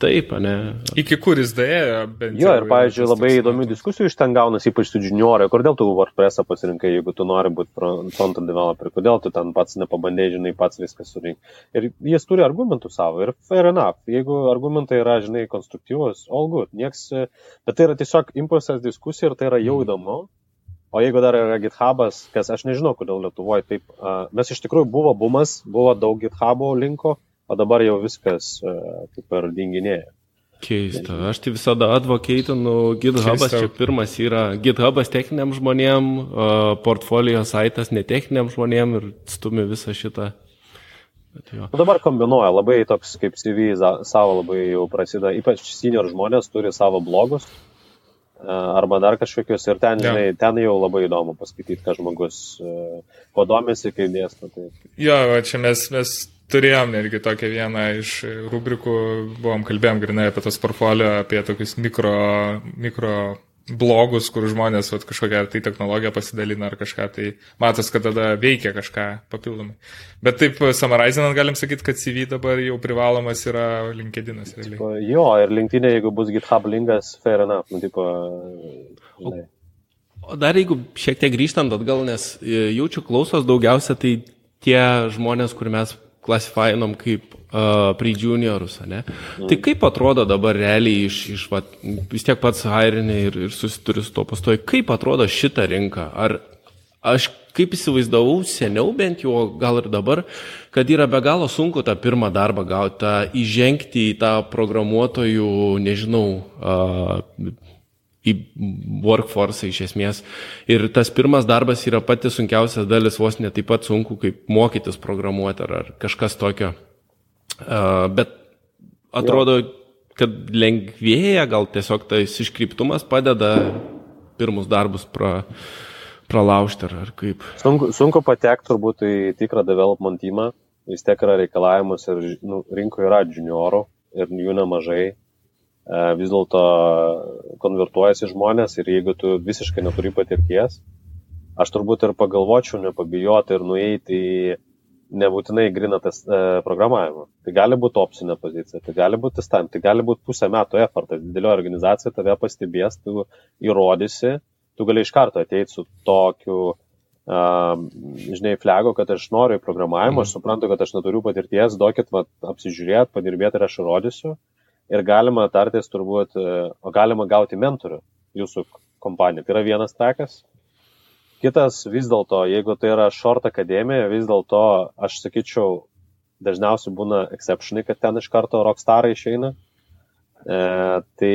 Taip, ne. Iki kur jis dėjo, bent jau. Jo, ir, pavyzdžiui, labai įdomių diskusijų iš ten gaunasi, ypač su juniorai. Kodėl tu WordPress'ą pasirinkai, jeigu tu nori būti front-end developer, kodėl tu ten pats nepabandėjai, žinai, pats viską surink. Ir jis turi argumentų savo. Ir fair enough. Jeigu argumentai yra, žinai, konstruktyvus, all good. Nieks, bet tai yra tiesiog impulsas diskusija ir tai yra jau įdomu. O jeigu dar yra GitHub'as, kas aš nežinau, kodėl Lietuvoje taip, uh, mes iš tikrųjų buvo bumas, buvo daug GitHub'o linko, o dabar jau viskas e, kaip ir dinginėja. Keista. Aš tai visada advokeitinu GitHub'as. Keista. Čia pirmas yra GitHub'as techniniam žmonėm, portfolio saitas netechniniam žmonėm ir stumi visą šitą. Dabar kombinuoja, labai toks kaip CV savo labai jau prasideda, ypač senior žmonės turi savo blogus e, arba dar kažkokius ir ten, žinai, ja. ten jau labai įdomu paskaityti, ką žmogus e, kaip dėsto. Tai... Jo, čia mes, mes turėjom netgi tokią vieną iš rubrikų, buvom kalbėjom grinai apie tas portfolio, apie tokius mikro, mikro blogus, kur žmonės vat, kažkokią tai technologiją pasidalina ar kažką, tai matos, kad tada veikia kažką papildomai. Bet taip, summarizinant, galim sakyti, kad CV dabar jau privalomas yra LinkedInas realiai. Jo, ir LinkedIn, jeigu bus GitHub linkas, fair enough. Nu, tipo, žinai. o dar jeigu šiek tiek grįžtant atgal, nes e, jaučiu klausos daugiausia, tai tie žmonės, kur mes klasifainom kaip uh, pre-juniorus, ne? Mm. Tai kaip atrodo dabar realiai iš, iš va, vis tiek pats hairinė ir, ir susituri su to pastoju, kaip atrodo šita rinka? Ar aš kaip įsivaizdavau seniau bent jau, gal ir dabar, kad yra be galo sunku tą pirmą darbą gauti, įžengti į tą programuotojų, nežinau, uh, į workforce iš esmės. Ir tas pirmas darbas yra pati sunkiausias dalis, vos ne taip pat sunku, kaip mokytis programuoti ar, ar kažkas tokio. Uh, bet atrodo, jo. kad lengvėja, gal tiesiog tas iškryptumas padeda pirmus darbus pra, pralaužti ar, ar kaip. Sunku, sunku patekti turbūt į tikrą development teamą, vis tiek yra reikalavimas ir nu, rinkoje yra juniorų ir jų nemažai vis dėlto konvertuojasi žmonės ir jeigu tu visiškai neturi patirties, aš turbūt ir pagalvočiau, nepabijoti ir nueiti į nebūtinai grinatas e, programavimą. Tai gali būti opcinė pozicija, tai gali būti stam, tai gali būti pusę metų effortas. Didelio organizacija tave pastebės, tu įrodysi, tu gali iš karto ateiti su tokiu, uh, žinai, flego, kad aš noriu mm. aš suprantu, kad aš neturiu patirties, duokit, va, apsižiūrėt, padirbėti ir aš įrodysiu. Ir galima tartis turbūt, e, o galima gauti mentorių jūsų kompanijai. Tai yra vienas trekas. Kitas vis dėlto, jeigu tai yra short akademija, vis dėlto aš sakyčiau, dažniausiai būna exceptionai, kad ten iš karto rockstarai išeina. E, tai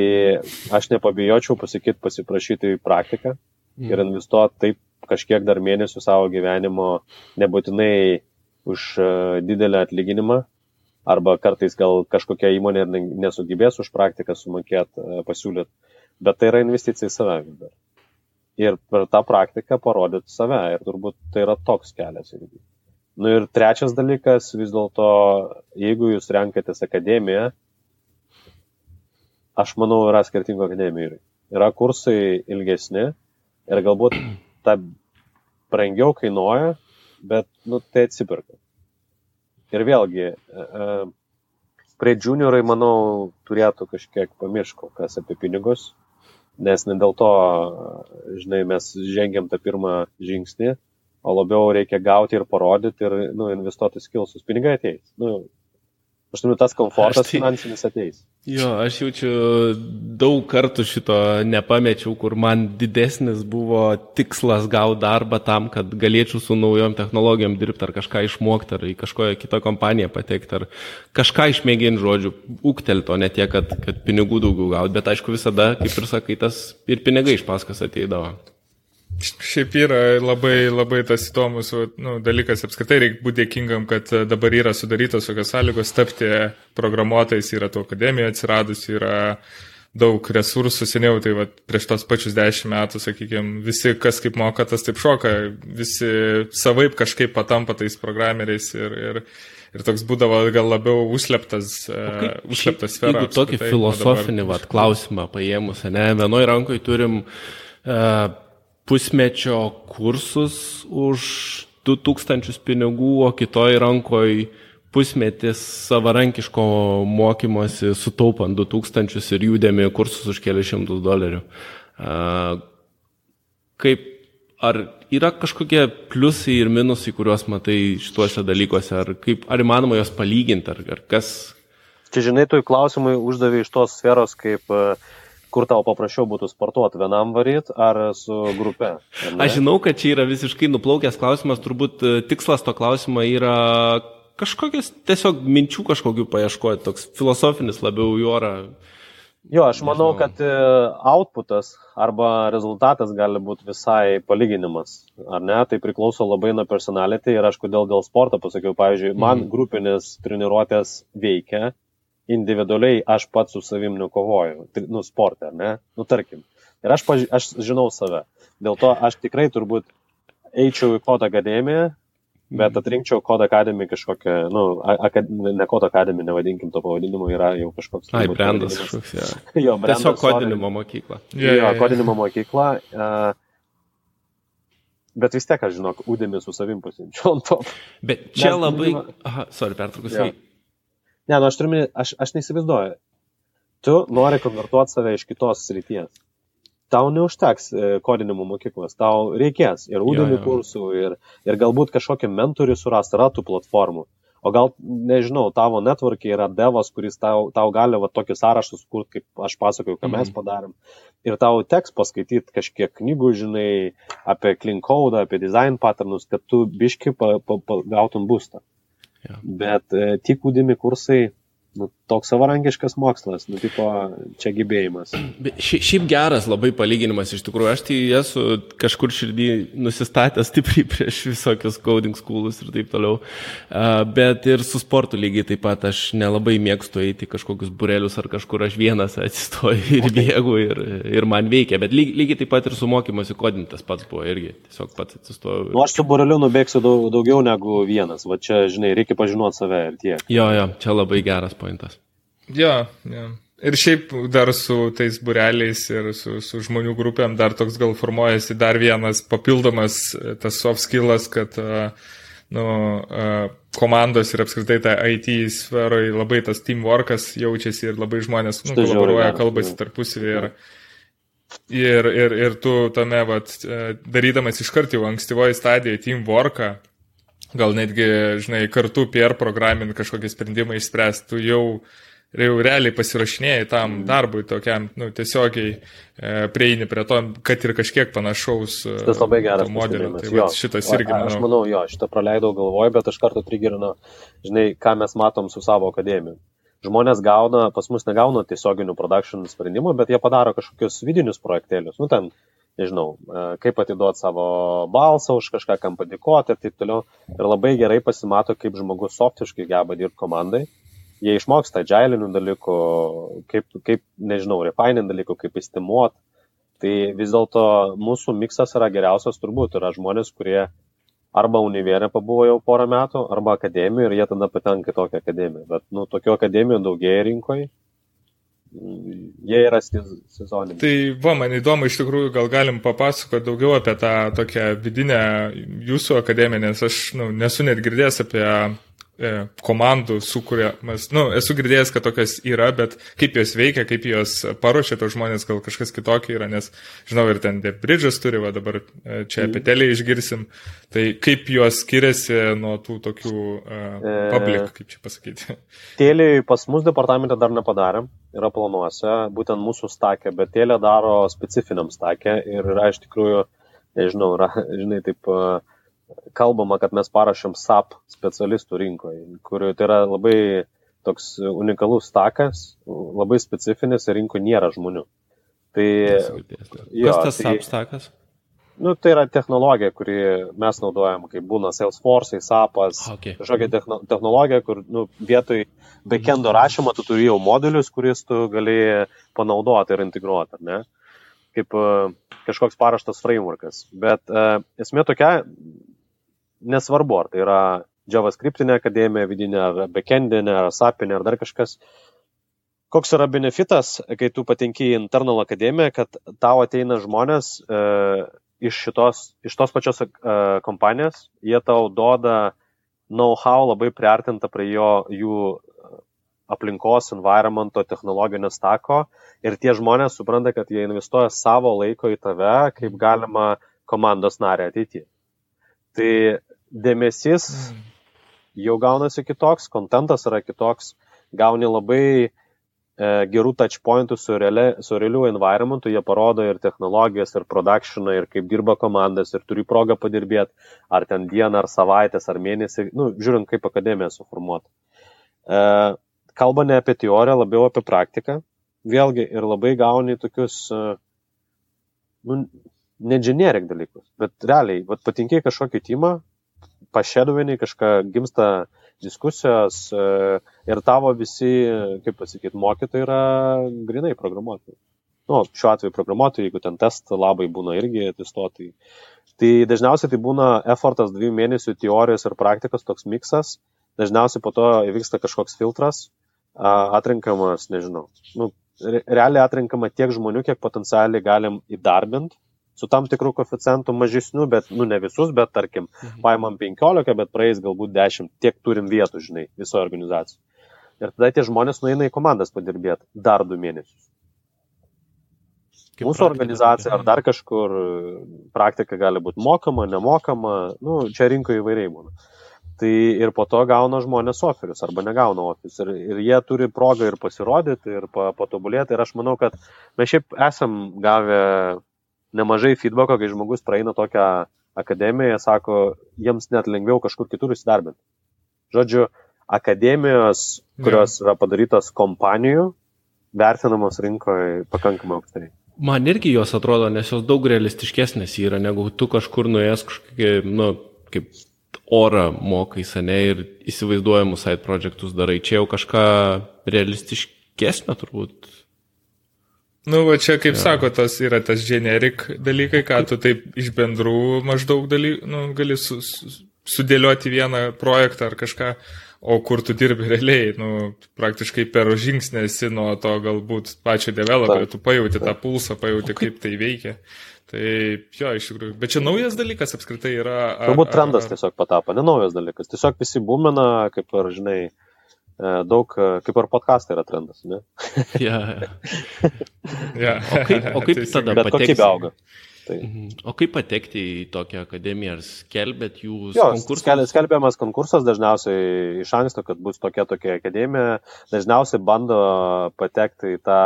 aš nepabijočiau pasakyti, pasiprašyti į praktiką mm. ir investuoti taip kažkiek dar mėnesių savo gyvenimo, nebūtinai už uh, didelį atlyginimą, arba kartais gal kažkokia įmonė nesugebės už praktiką sumokėti, e, pasiūlyti, bet tai yra investicija į save vis dar. Ir per tą praktiką parodyti save ir turbūt tai yra toks kelias irgi. Nu ir trečias dalykas, vis dėlto, jeigu jūs renkatės akademiją, aš manau, yra skirtingų akademijų. Yra kursai ilgesni ir galbūt ta brangiau kainuoja, bet nu, tai atsipirka. Ir vėlgi, e, e, prie juniorai, manau, turėtų kažkiek pamirško, kas apie pinigus, nes ne dėl to, žinai, mes žengiam tą pirmą žingsnį, o labiau reikia gauti ir parodyti ir nu, investuoti skilsus. Pinigai ateis. Nu, Aš turiu tas komfortas tai, finansinis ateis. Jo, aš jaučiu daug kartų šito nepamečiau, kur man didesnis buvo tikslas gauti darbą tam, kad galėčiau su naujom technologijom dirbti ar kažką išmokti, ar į kažkokią kitą kompaniją patekti, ar kažką išmėginti, žodžiu, ūktelto, ne tiek, kad, kad pinigų daugiau gauti, bet aišku visada, kaip ir sakai, tas ir pinigai iš paskas ateidavo. Šiaip yra labai, labai tas įdomus nu, dalykas, apskritai reikia būti dėkingam, kad dabar yra sudarytos tokios sąlygos tapti programuotojais, yra tų akademijų atsiradus, yra daug resursų seniau, tai va, prieš tos pačius dešimt metų, sakykime, visi, kas kaip moka, tas taip šoka, visi savaip kažkaip patampa tais programeriais ir, ir, ir toks būdavo gal labiau užsleptas, uh, užsleptas sfera. Jeigu tokį filosofinį dabar... vat, klausimą paėmus, ne, vienoje rankoje turim uh, pusmečio kursus už 2000 pinigų, o kitoje rankoje pusmetis savarankiško mokymosi sutaupant 2000 ir judėmi kursus už keliasšimtus dolerių. Kaip, ar yra kažkokie pliusai ir minusai, kuriuos matai šituose dalykuose, ar, kaip, ar įmanoma juos palyginti, ar, ar kas? Čia žinai, tu klausimai uždavė iš tos sferos, kaip kur tau paprasčiau būtų sportuoti, vienam varyt ar su grupe? Aš žinau, kad čia yra visiškai nuplaukęs klausimas, turbūt e, tikslas to klausimo yra kažkokias tiesiog minčių kažkokių paieškoti, toks filosofinis labiau orą. Jo, aš manau, kad e, outputas arba rezultatas gali būti visai palyginimas, ar ne? Tai priklauso labai nuo personality ir aš kodėl dėl sporto pasakiau, pavyzdžiui, man mm. grupinis treniruotės veikia, individualiai aš pats su savim nekovoju, nu, sportą, ne? Nu, tarkim. Ir aš, paž... aš žinau save. Dėl to aš tikrai turbūt eičiau į kodą akademiją Bet atrinkčiau Code Academy kažkokią, nu, akad, ne Code Academy, nevadinkim to pavadinimu, yra jau kažkoks. Ai, brandas kažkoks, ja. jo, brandas. Tiesiog kodinimo mokykla. Jo, jo, kodinimo mokykla. Uh, bet vis tiek, aš žinok, udėmi su savim pasimčiau ant to. Bet čia bet, labai... Aha, sorry, pertraukus. Ja. Ne, nu aš turiu, aš, aš neįsivaizduoju. Tu nori konvertuoti save iš kitos srities tau neužteks e, kodinimo mokyklos, tau reikės ir ūdinių kursų, ir, ir galbūt kažkokį mentorių surasti ratų platformų. O gal, nežinau, tavo network'e yra devas, kuris tau, tau gali va tokį sąrašą sukurti, kaip aš pasakoju, ką mes mhm. padarėm. Ir tau teks paskaityti kažkiek knygų, žinai, apie clean code, apie design patternus, kad tu biški pa, pa, pa, gautum būstą. Ja. Bet e, tik ūdimi kursai nu, toks savarankiškas mokslas, nu, tipo, čia gebėjimas. Ši, šiaip geras labai palyginimas iš tikrųjų. Aš tai esu kažkur širdį nusistatęs stipriai prieš visokius coding schoolus ir taip toliau. Uh, bet ir su sportu lygiai taip pat aš nelabai mėgstu eiti kažkokius burelius ar kažkur aš vienas atsistoju ir bėgu ir, ir man veikia. Bet lygiai, lygiai taip pat ir su mokymosi kodintas pats buvo irgi. Tiesiog pats atsistoju. Ir... Nu, aš su bureliu nubėgsiu daug, daugiau negu vienas. Va čia, žinai, reikia pažinoti save ir tiek. Jo, jo, čia labai geras pointas. Jo, jo. Ir šiaip dar su tais bureliais ir su, su žmonių grupėm dar toks gal formuojasi dar vienas papildomas e, tas soft skillas, kad uh, nu, uh, komandos ir apskritai ta IT sferoje labai tas teamworkas jaučiasi ir labai žmonės nu, kolaboruoja, kalbasi tarpusavį ir, ir, ir, ir tu tame, vat, darydamas iškart jau ankstyvoji stadijoje teamworką, gal netgi, žinai, kartu PR programinti kažkokį sprendimą išspręsti, tu jau jau realiai pasirašinėjai tam mm. darbui tokiam, nu, tiesiogiai e, prieini prie to, kad ir kažkiek panašaus e, šitas labai geras modelio. Tai jo, šitas irgi. Manau. Aš manau, jo, šitą praleidau galvoj, bet aš kartu trigerinu, žinai, ką mes matom su savo akademiju. Žmonės gauna, pas mus negauna tiesioginių production sprendimų, bet jie padaro kažkokius vidinius projektėlius. Nu, ten, nežinau, e, kaip atiduoti savo balsą už kažką, kam padėkoti ir taip toliau. Ir labai gerai pasimato, kaip žmogus softiškai geba dirbti komandai jie išmoksta agilinių dalykų, kaip, kaip nežinau, refinint dalykų, kaip įstimuot. Tai vis dėlto mūsų miksas yra geriausias turbūt. Yra žmonės, kurie arba univerė pabuvo jau porą metų, arba akademijoje ir jie tada patenka į tokią akademiją. Bet, nu, tokių akademijų daugėja rinkoje. Jie yra sezoniniai. Tai va, man įdomu, iš tikrųjų, gal galim papasakoti daugiau apie tą tokią vidinę jūsų akademiją, nes aš nu, nesu net girdėjęs apie E, komandų sukūriamas. Nu, esu girdėjęs, kad tokios yra, bet kaip jos veikia, kaip jos paruošia tos žmonės, gal kažkas kitokio yra, nes žinau ir ten Debridžas turi, va dabar e, čia apie telį išgirsim. Tai kaip jos skiriasi nuo tų tokių uh, public, kaip čia pasakyti. Telį pas mus departamentą dar nepadarėm, yra planuose, būtent mūsų stakė, bet telė daro specifiniam stakė ir yra iš tikrųjų, nežinau, yra, žinai, taip uh, kalbama, kad mes parašėm SAP specialistų rinkoje, kur tai yra labai toks unikalus stakas, labai specifinis ir rinkoje nėra žmonių. Tai, jo, Kas tas tai, SAP stakas? Nu, tai yra technologija, kuri mes naudojam, kaip būna Salesforce, SAPas, Okay. kažkokia techno, technologija, kur nu, vietoj backendo rašymo tu turi jau modulius, kuris tu gali panaudoti ir integruoti, ar ne? Kaip uh, kažkoks paraštas frameworkas. Bet uh, esmė tokia, nesvarbu, ar tai yra JavaScriptinė akademija vidinė, ar backendinė, ar SAPinė, ar dar kažkas. Koks yra benefitas, kai tu patenki į internal akademiją, kad tau ateina žmonės e, iš, šitos, iš tos pačios e, kompanijos, jie tau duoda know-how labai priartinta prie jo, jų aplinkos, environmento, technologinio stako ir tie žmonės supranta, kad jie investuoja savo laiko į tave, kaip galima komandos narė ateityje. Tai dėmesys jau gaunasi kitoks, kontentas yra kitoks, gauni labai e, gerų touchpointų su, realia, su realiu environmentu, jie parodo ir technologijas, ir productioną, ir kaip dirba komandas, ir turi progą padirbėti, ar ten dieną, ar savaitės, ar mėnesį, nu, žiūrint, kaip akademija suformuota. E, kalba ne apie teoriją, labiau apie praktiką, vėlgi, ir labai gauni tokius, e, nu, ne generic dalykus, bet realiai, vat patinkiai kažkokį timą, pašėduviniai kažką gimsta diskusijos e, ir tavo visi, kaip pasakyti, mokytojai yra grinai programuotojai. Nu, šiuo atveju programuotojai, jeigu ten test labai būna irgi testuotojai. Tai dažniausiai tai būna effortas dviejų mėnesių teorijos ir praktikos toks miksas. Dažniausiai po to įvyksta kažkoks filtras, atrinkamas, nežinau. Nu, re- realiai atrinkama tiek žmonių, kiek potencialiai galim įdarbinti su tam tikrų koficientų mažesnių, bet, nu, ne visus, bet, tarkim, paimam 15, bet praeis galbūt 10, tiek turim vietų, žinai, visoje organizacijoje. Ir tada tie žmonės nueina į komandas padirbėti dar du mėnesius. Kaip Mūsų organizacija ar dar kažkur praktika gali būti mokama, nemokama, nu, čia rinkoje įvairiai būna. Tai ir po to gauna žmonės oferius arba negauna oferius. Ir, ir jie turi progą ir pasirodyti, ir pa, patobulėti. Ir aš manau, kad mes šiaip esam gavę nemažai feedbacko, kai žmogus praeina tokią akademiją, sako, jiems net lengviau kažkur kitur įsidarbinti. Žodžiu, akademijos, kurios yra padarytos kompanijų, vertinamos rinkoje pakankamai aukštai. Man irgi jos atrodo, nes jos daug realistiškesnės yra, negu tu kažkur nuėjęs kažkokį, nu, kaip orą mokais, ne, ir įsivaizduojamus side projectus darai. Čia jau kažką realistiškesnio turbūt. Nu, va čia, kaip ja. sako, tas yra tas generik dalykai, ką tu taip iš bendrų maždaug dalykų, nu, gali su, su, sudėlioti vieną projektą ar kažką, o kur tu dirbi realiai, nu, praktiškai per žingsnį esi nuo to galbūt pačio developerio, tu pajauti tą pulsą, pajauti, kaip tai veikia. Tai jo, iš tikrųjų. Bet čia naujas dalykas apskritai yra. ar- Turbūt ar- trendas tiesiog patapo, ne naujas dalykas. Tiesiog visi būmina, kaip ir, žinai, e, daug, e, kaip ir podcastai yra trendas, ne? Ja. Ja. O kaip, o kaip tada Bet kokybė pateksi? auga. Tai. Mhm. O kaip patekti į tokią akademiją? Ar skelbėt jūs Jo, konkursą? skel- skelbiamas konkursas dažniausiai iš anksto, kad bus tokia tokia akademija. Dažniausiai bando patekti į tą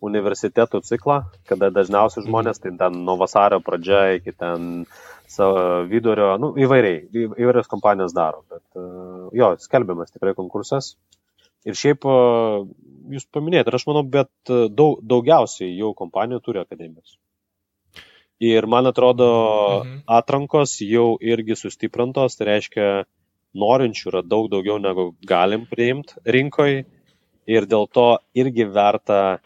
universitetų ciklą, kada dažniausiai žmonės, tai ten nuo vasario pradžia iki ten savo vidurio, nu, įvairiai, įvairios kompanijos daro. Bet e, jo, skelbiamas tikrai konkursas. Ir šiaip e, jūs paminėjote, ir aš manau, bet e, daug, daugiausiai jau kompanijų turi akademijas. Ir man atrodo, Mhm. atrankos jau irgi sustiprintos, tai reiškia, norinčių yra daug daugiau negu galim priimti rinkoje ir dėl to irgi verta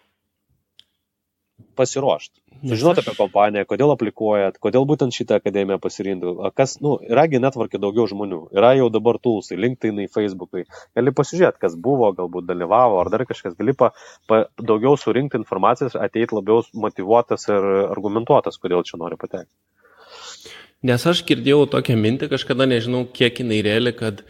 pasiruošti. Aš- apie kompaniją, kodėl aplikuojat, kodėl būtent šitą akademiją pasirinkti. Kas, nu, yragi netvarkė daugiau žmonių. Yra jau dabar tulsai, LinkedInai, Facebookai. Gali pasižiūrėti, kas buvo, galbūt dalyvavo, ar dar kažkas. Gali pa, pa, daugiau surinkti informacijos, ateiti labiau motivuotas ir argumentuotas, kodėl čia nori patekti. Nes aš girdėjau tokią mintį kažkada, nežinau, kiek jinai reali, kad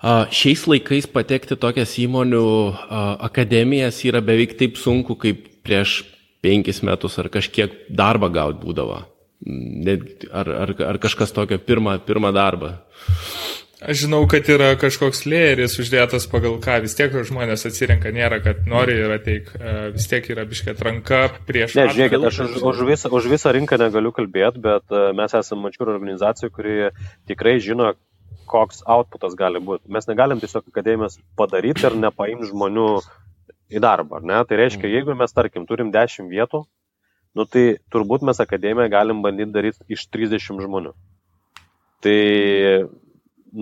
a, šiais laikais patekti tokias įmonių a, akademijas yra beveik taip sunku, kaip prieš penkis metus ar kažkiek darbą gauti būdavo. Net, ar, ar, ar kažkas tokio pirmą, pirmą darbą. Aš žinau, kad yra kažkoks lėris uždėtas pagal ką vis tiek žmonės atsirenka, nėra, kad nori ir ateik, e, vis tiek yra biškė atranka prieš... Ne, žiūrėkit, aš už, už, visą, už visą rinką negaliu kalbėti, bet e, mes esame mačiūrų organizacija, kuri tikrai žino, koks outputas gali būti. Mes negalim tiesiog akademijos padaryti ir nepaimti žmonių į darbą, ar ne? Tai reiškia, jeigu mes, tarkim, turim 10 vietų, nu tai turbūt mes akademiją galim bandyti daryti iš 30 žmonių. Tai,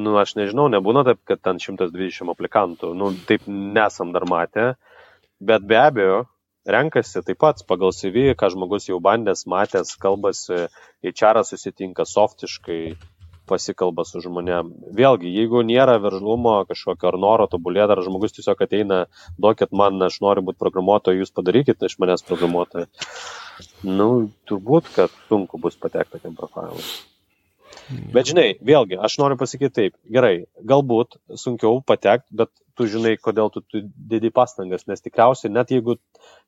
nu aš nežinau, nebūna taip, kad ten 120 aplikantų, nu taip nesam dar matę, bet be abejo, renkasi taip pat pagal CV, ką žmogus jau bandęs, matęs, kalbasi, į čarą susitinka softiškai, pasikalba su žmonėm. Vėlgi, jeigu nėra veržlumo kažkokio ar noro tobulėti, ar žmogus tiesiog ateina, duokit man, aš noriu būti programuotoju, jūs padarykit iš manęs programuotoją. Nu, turbūt, kad sunku bus patekti tokiam profilui. Bet žinai, vėlgi, aš noriu pasakyti taip, gerai, galbūt sunkiau patekti, bet tu žinai, kodėl tu, tu didį pastangas, nes tikriausiai net jeigu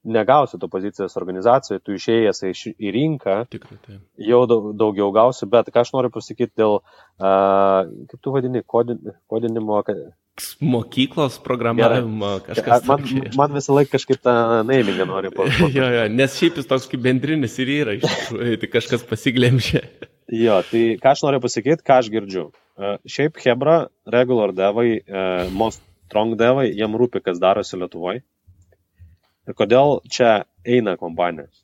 negausi to pozicijos organizacijoje, tu išėjęs į rinką, Tikrai, tai. jau daugiau gausi, bet ką aš noriu pasakyti dėl, uh, kaip tu vadini, kodin, kodinimo, mokyklos programavimo kažkas. Man, man visą laiką kažkaip tą namingą noriu pasakyti. jo, jo, nes šiaip jis toks kaip bendrinis ir yra, iš tikrųjų, tai kažkas pasiglemžė. jo, tai ką aš noriu pasakyti, ką aš girdžiu. Uh, šiaip Hebra, regular devai, uh, most strong devai, jiem rūpi, kas darosi Lietuvoje. Ir kodėl čia eina kompanijos.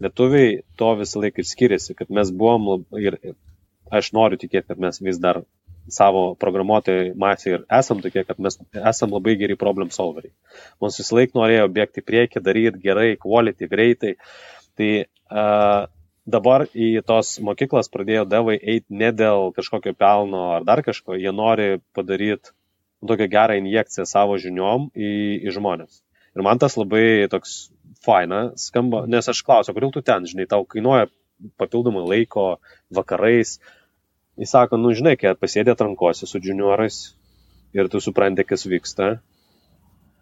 Lietuviai to visą laiką ir skiriasi, kad mes buvom ir aš noriu tikėti, kad mes vis dar savo programuotojai masė ir esam tokie, kad mes esam labai geri problem solveriai. Mums visą laiką norėjo bėgti priekį, daryti gerai, quality, greitai. Tai uh, dabar į tos mokyklas pradėjo devai eiti ne dėl kažkokio pelno ar dar kažko, jie nori padaryti tokią gerą injekciją savo žiniom į, į žmonės. Ir man tas labai toks faina skamba, nes aš klausiu, kodėl tu ten, žinai, tau kainuoja papildomai laiko vakarais. Jis sako, nu žinai, kai pasėdė atrankosi su juniorais ir tu supranti, kas vyksta,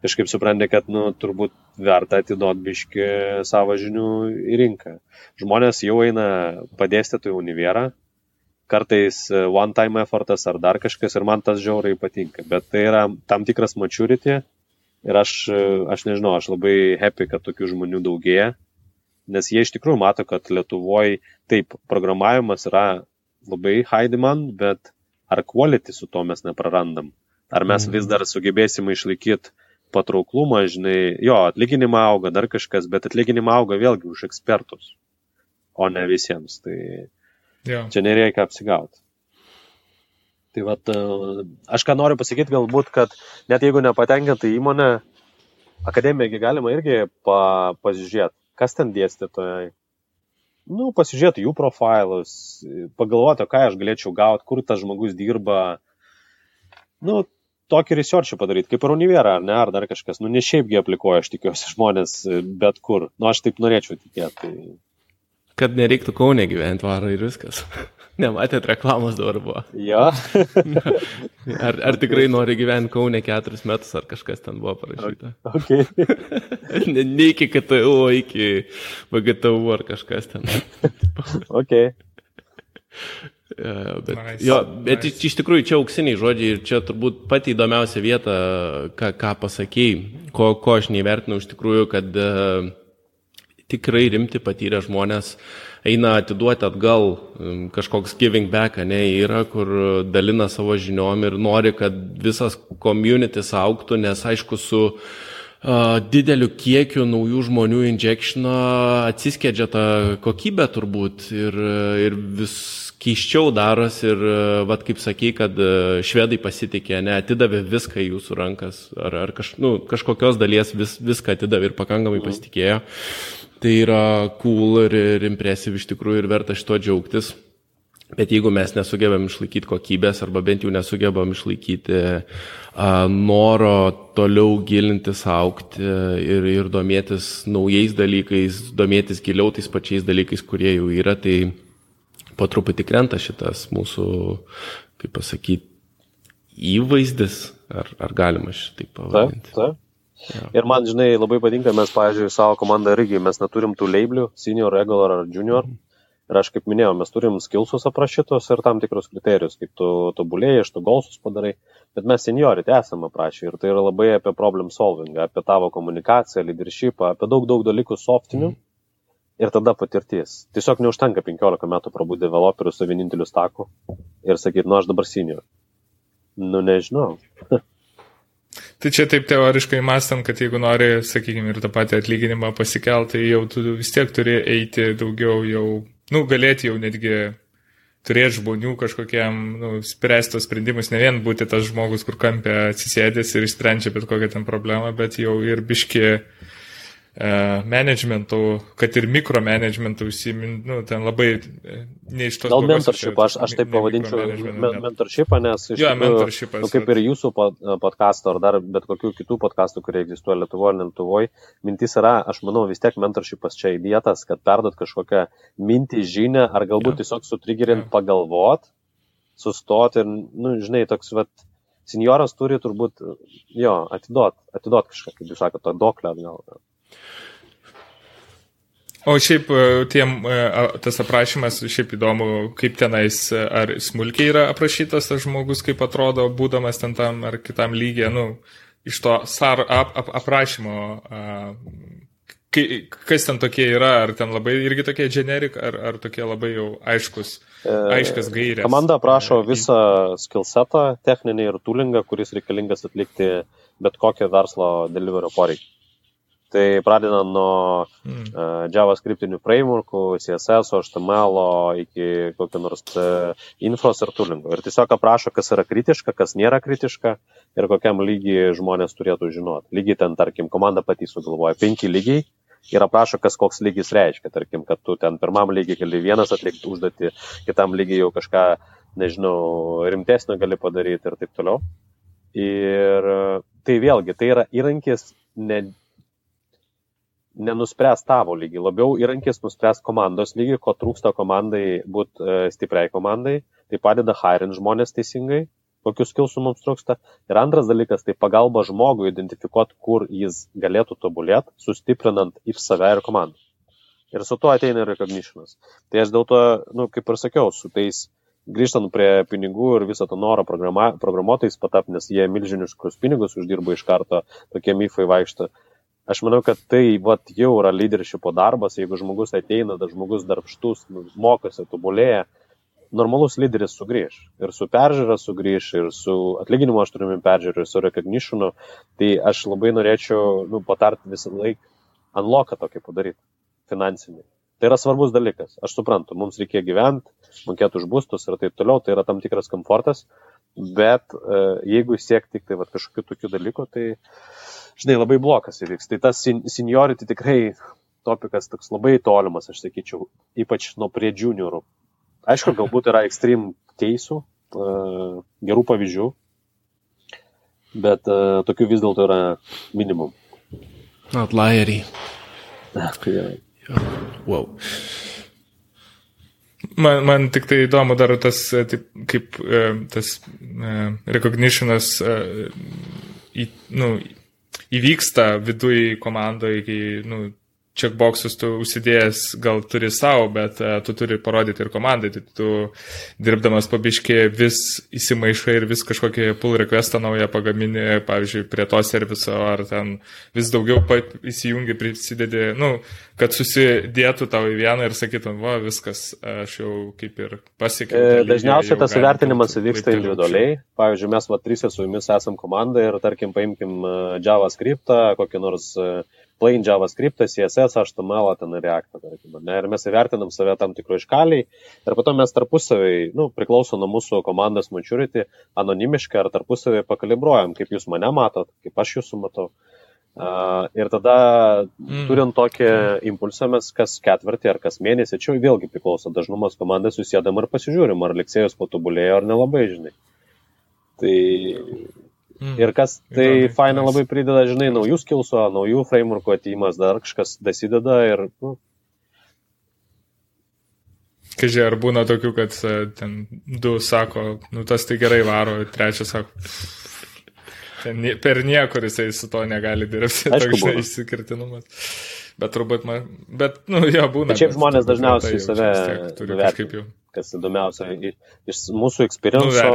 kažkaip supranti, kad, nu, turbūt verta atiduoti biški savo žinių į rinką. Žmonės jau eina padėstyti į univerą, kartais e, one time effortas ar dar kažkas ir man tas žiaurai patinka, bet tai yra tam tikras maturity ir aš, e, aš nežinau, aš labai happy, kad tokių žmonių daugėja, nes jie iš tikrųjų mato, kad Lietuvoje taip, programavimas yra labai high demand, bet ar quality su to mes neprarandam? Ar mes vis mhm. dar sugebėsime išlaikyti patrauklumą, žinai, jo, atlyginimą auga dar kažkas, bet atlyginimą auga vėlgi už ekspertus, o ne visiems. Tai Jo. Čia nereikia apsigauti. Tai vat, e, aš ką noriu pasakyti, galbūt, kad net jeigu nepatenkinta įmonė, akademiją galima irgi pa, pasižiūrėti, kas ten dėstytojai. Nu, pasižiūrėti jų profilus, pagalvoti, ką aš galėčiau gauti, kur tas žmogus dirba. Nu, tokį researchą padaryti, kaip ir univerą, ar ne, ar dar kažkas. Nu, ne šiaipgi aplikuoja, aš tikiuosi, žmonės bet kur. Nu, aš taip norėčiau tikėti. Tai kad nereiktų Kaune gyventi varą ir viskas. Nematėt reklamos dabar buvo. Jo. ar, ar tikrai nori gyventi Kaune keturis metus, ar kažkas ten buvo parašyta? Okay. ne, ne iki KTU, o iki VGTU ar kažkas ten. ok. Ja, bet, nice, jo, bet nice. iš tikrųjų čia auksiniai žodžiai ir čia turbūt pati įdomiausia vieta, ką, ką pasakėjai, ko, ko aš neįvertinau iš tikrųjų, kad uh, tikrai rimti patyrę žmonės eina atiduoti atgal, kažkoks giving back, ne, yra, kur dalina savo žiniom ir nori, kad visas communities auktų, nes aišku, su uh, dideliu kiekiu naujų žmonių injectiono atsiskedžia ta kokybė turbūt ir, ir vis keiščiau darosi ir, vad kaip sakai, kad švedai pasitikė, ne, atidavė viską į jūsų rankas, ar, ar kaž, nu, kažkokios dalies vis, viską atidavė ir pakankamai pasitikėjo. Tai yra cool ir, ir impresyv iš tikrųjų ir verta šito džiaugtis. Bet jeigu mes nesugebam išlaikyti kokybės arba bent jau nesugebam išlaikyti a, noro toliau gilintis, aukti ir, ir domėtis naujais dalykais, domėtis giliau tais pačiais dalykais, kurie jau yra, tai po truputį krenta šitas mūsų, kaip pasakyti, įvaizdis, ar, ar galima šitaip pavadinti. Taip, taip. Ja. Ir man, žinai, labai patinka, mes, pavyzdžiui, savo komandą irgi, mes neturim tų labelių, senior, regular ar junior. Ir aš kaip minėjau, mes turim skilsus aprašytos ir tam tikrus kriterijus, kaip tu tobulėjai, iš tu golsus padarai, bet mes seniority esame aprašę ir tai yra labai apie problem solving, apie tavo komunikaciją, leadershipą, apie daug, daug dalykų softinių mm. ir tada patirties. Tiesiog neužtenka 15 metų prabūti developerių su vieninteliu staku ir sakyti, nu aš dabar senior. Nu nežinau. Tai čia taip teoriškai mąstant, kad jeigu nori, sakykime, ir tą patį atlyginimą pasikelti, tai jau tu vis tiek turi eiti daugiau jau, nu, galėti jau netgi turėti žmonių kažkokiam, nu, spręsti tos sprendimus, ne vien būti tas žmogus, kur kampė atsisėdęs ir išsprendžia bet kokią ten problemą, bet jau ir biški E, managementų, kad ir mikromanagementų užsiminti, nu, ten labai e, ne iš tos... Gal mentorship, aš, aš taip pavadinčiau mentorshipą, nes iš jo, mentorshipas, nu, kaip ir jūsų podkasto ar dar bet kokių kitų podkastų, kurie egzistuoja Lietuvoje Lietuvoje, mintis yra, aš manau, vis tiek mentorshipas čia įdėtas, kad perdot kažkokią mintį, žinią ar galbūt ja. tiesiog sutrigerint ja. pagalvot, sustot ir, nu, žinai, toks, vat, senioras turi turbūt, jo, atidot, atidot kažką, kaip jūs sakote, doklę atgal. O šiaip e, tiem, e, tas aprašymas, šiaip įdomu, kaip tenais, e, ar smulkiai yra aprašytas tas žmogus, kaip atrodo, būdamas ten tam ar kitam lygiai, nu, iš to sar, ap, ap, aprašymo, a, kai, kas ten tokie yra, ar ten labai irgi tokie generik, ar, ar tokie labai jau aiškus, aiškas gairės. Komanda aprašo visą skillsetą, techninį ir toolingą, kuris reikalingas atlikti bet kokio verslo deliverio poreikį. Tai pradedant nuo mm. uh, JavaScriptinių frameworkų, CSS, HTML iki kokio nors uh, infos ir toolingo. Ir tiesiog aprašo, kas yra kritiška, kas nėra kritiška ir kokiam lygiai žmonės turėtų žinoti. Lygiai ten, tarkim, komanda pati sugalvoja penki lygiai ir aprašo, kas koks lygis reiškia. Tarkim, kad tu ten pirmam lygiai gali vienas atlikti užduotį, kitam lygiai jau kažką, nežinau, rimtesnio gali padaryti ir taip toliau. Ir tai vėlgi, tai yra įrankis ne nenuspręs tavo lygį, labiau įrankis nuspręs komandos lygį, ko trūksta komandai būti e, stipriai komandai, tai padeda hiring žmonės teisingai, kokius skilsų mums trūksta. Ir antras dalykas, tai pagalba žmogui identifikuoti, kur jis galėtų tobulėti, sustiprinant į save ir komandą. Ir su tuo ateina recognitionas. Tai aš dėl to, nu, kaip ir sakiau, su tais grįžtant prie pinigų ir viso to noro programuotojais patap, nes jie milžiniškus pinigus uždirba iš karto, tokie mifai vaikšto. Aš manau, kad tai vat, jau yra leadershipo darbas, jeigu žmogus ateina, tas žmogus darbštus, nu, mokosi, tobulėja, normalus lyderis sugrįž. Ir su peržiūra sugrįž, ir su atlyginimu aš turime peržiūrą, ir su recognitionu. Tai aš labai norėčiau nu, patarti visą laiką unlocką tokį padaryti, finansinį. Tai yra svarbus dalykas. Aš suprantu, mums reikia gyventi, mokėti už būstus ir taip toliau, tai yra tam tikras komfortas, bet e, jeigu siekti tik tai va, kažkokiu tokiu dalyku, tai žinai, labai blokas įvyks. Tai tas seniority tikrai topikas toks labai tolimas, aš sakyčiau, ypač nuo prie juniorų. Aišku, galbūt yra ekstrem keisų, uh, gerų pavyzdžių, bet uh, tokių vis dėlto yra minimum. Outlieriai. Wow. Man, man tik tai įdomu dar tas, taip, kaip tas recognitionas, į, nu, įvyksta viduje komandoje, kai, nu, checkboxus tu užsidėjęs gal turi savo, bet uh, tu turi parodyti ir komandai, tai tu dirbdamas pabiškė vis įsimaišai ir vis kažkokį pull requestą naują pagamini, pavyzdžiui, prie to serviso, ar ten vis daugiau įsijungi, prisidedi, nu, kad susidėtų tau į vieną ir sakytum, va, viskas, aš jau kaip ir pasiekiau. E, dažniausiai tas įvertinimas vyksta individualiai. Pavyzdžiui, mes va trys su jumis esam komanda ir tarkim paimkim e, JavaScript, kokį nors uh, plain JavaScript, CSS, HTML, ten React, tarkim, ne, ir mes įvertinam save tam tikro iškaliai ir po to mes tarpusavai, nu, priklauso nuo mūsų komandos maturity, anonimiškai ar tarpusavai pakalibruojam, kaip jūs mane matot, kaip aš jūsų matau. Uh, ir tada, mm. turint tokį impulsą, mes kas ketvirtį ar kas mėnesį, čia vėlgi priklauso dažnumas komandai susėdam ir pasižiūrim, ar liksėjus patobulėjo ar nelabai, žinai. Tai Mm. Ir kas tai Įdomi, faina labai prideda, žinai, naujų skilsų, naujų frameworkų ateimas, dar kažkas dasideda ir... Nu. Kažkai, ar būna tokių, kad e, ten du sako, nu tas tai gerai varo, trečias sako, per niekur jisai su to negali dirbti, toks išsikirtinumas. Bet turbūt, man, bet, nu, jo, būna. Bet šiaip žmonės dažniausiai save turi kažkaip jau. Kas įdomiausia, iš mūsų experienco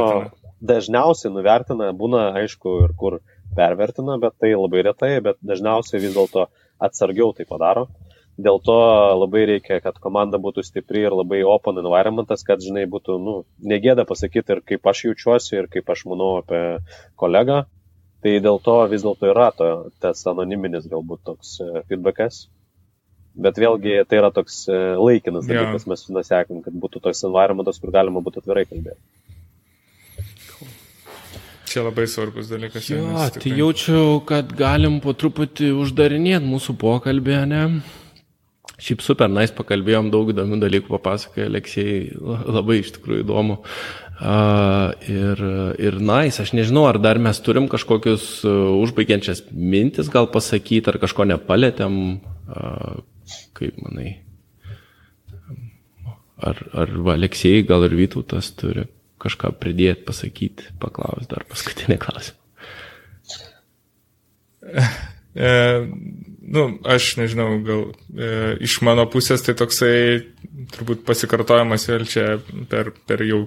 dažniausiai nuvertina, būna aišku ir kur pervertina, bet tai labai retai, bet dažniausiai vis dėlto atsargiau tai padaro. Dėl to labai reikia, kad komanda būtų stipri ir labai open environmentas, kad, žinai, būtų, nu, negėda pasakyti ir kaip aš jaučiuosi, ir kaip aš manau apie kolegą. Tai dėl to vis dėlto yra to, tas anoniminis galbūt toks e, feedbackas. Bet vėlgi tai yra toks e, laikinas dalykas, mes nusekim, kad būtų toks environmentas, kur galima būtų atvirai kalbėti. Čia labai svarbus dalykas. Jo, tai jaučiu, kad galim po truputį uždarinėti mūsų pokalbį, ne? Šiaip super, nais nice, pakalbėjom, daug įdomių dalykų papasakojo Aleksijai, labai iš tikrųjų įdomu. Uh, ir, ir nais, nice, aš nežinau, ar dar mes turim kažkokius uh, užbaigiančias mintis gal pasakyti, ar kažko nepalėtėm, uh, kaip manai. Ar, ar Aleksijai, gal ir Vytautas turi kažką pridėti, pasakyti, paklausti dar paskutinį klausimą. E, nu, aš nežinau, gal e, iš mano pusės tai toksai turbūt pasikartojimas vėl čia per, per jau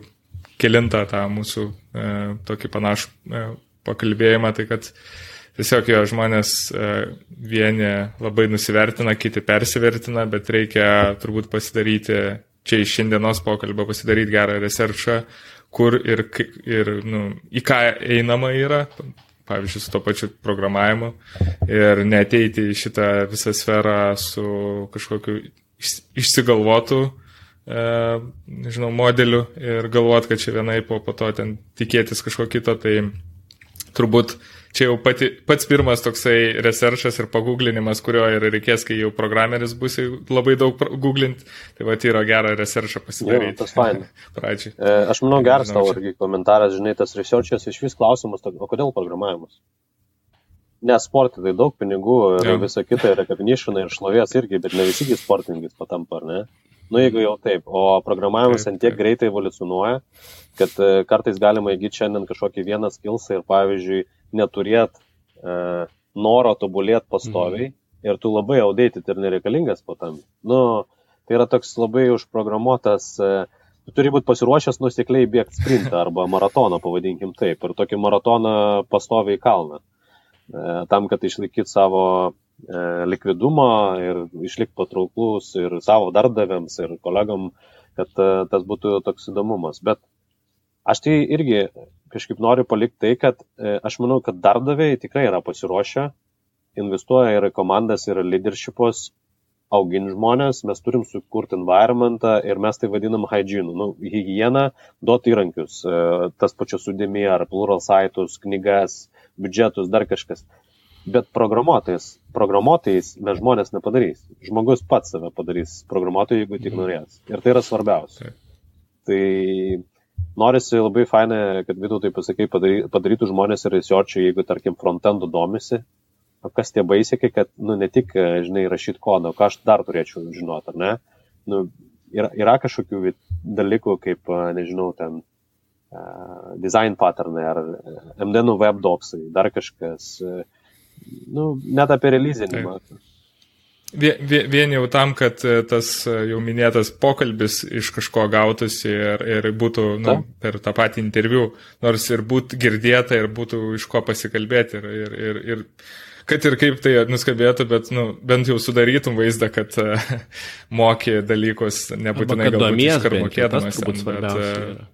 kilintą tą mūsų e, tokį panašų e, pakalbėjimą, tai kad tiesiog jo žmonės e, vieni labai nusivertina, kiti persivertina, bet reikia turbūt pasidaryti, čia iš šiandienos pokalbio pasidaryti gerą researchą, kur ir, ir nu, į ką einama yra, pavyzdžiui, su to pačiu programavimu. Ir neteiti į šitą visą sferą su kažkokiu išsigalvotu, e, nežinau, modeliu ir galvot, kad čia vienai po, po to ten tikėtis kažko kito, tai turbūt čia jau pati, pats pirmas toksai researchas ir pagūglinimas, kurio ir reikės, kai jau programeris bus labai daug googlint, tai va, yra gera researchą pasidaryti. Jo, tas fain. Pradžiai. E, aš manau, geras tavo irgi komentaras, žinai, tas researchas iš vis klausimas, o kodėl programavimas? Nes sportai tai daug pinigų ir ja. visa kita yra recognition ir šlovės irgi, bet ne visi sportininkais patampa, ar ne? Nu, jeigu jau taip, o programavimas ant tiek greitai evoliucionuoja, kad e, kartais galima įgyti šiandien kažkokį vieną skilsą ir, pavyzdžiui, neturėt e, noro tobulėti pastoviai mhm. ir tu labai audėti ir nereikalingas po tam. Nu, tai yra toks labai užprogramuotas, e, tu turi būti pasiruošęs nusikliai bėgti sprintą arba maratoną, pavadinkim taip, ir tokį maratoną pastoviai kalną. E, tam, kad išlaikyti savo e, likvidumą ir išlikti patrauklus ir savo darbdaviams ir kolegom, kad e, tas būtų toks įdomumas. Bet aš tai irgi kažkaip noriu palikti tai, kad e, aš manau, kad darbdaviai tikrai yra pasiruošę, investuoja ir komandas, ir leadershipus, auginti žmonės, mes turim sukurti environmentą ir mes tai vadinam hygiene, nu, hygieną, duoti įrankius, e, tas pačios sudėmė ar plural saitus, knygas, biudžetus, dar kažkas. Bet programuotojas, programuotojais mes žmonės nepadarys. Žmogus pats save padarys programuotojai, jeigu tik mhm. norės. Ir tai yra svarbiausia. Tai norisi labai fainai, kad vidų tai pasakai, padarytų žmonės ir researchai, jeigu, tarkim, frontendų domisi, o kas tie baisiai, kad, nu, ne tik, žinai, rašyti kodą, ką aš dar turėčiau žinoti, ar ne? Nu, yra, yra kažkokių dalykų, kaip, nežinau, ten design patternai ar MDN web docsai, dar kažkas, uh, nu, net apie releasinimą. Taip. Vien jau tam, kad e, tas e, jau minėtas pokalbis iš kažko gautųsi ir, ir būtų nu, per tą patį interviu, nors ir būtų girdėta ir būtų iš ko pasikalbėti. Ir, ir, ir, ir kad ir kaip tai nuskambėtų, bet nu, bent jau sudarytum vaizdą, kad uh, moki dalykus, nebūtinai galbūt iš karto mokėdamas. Bet,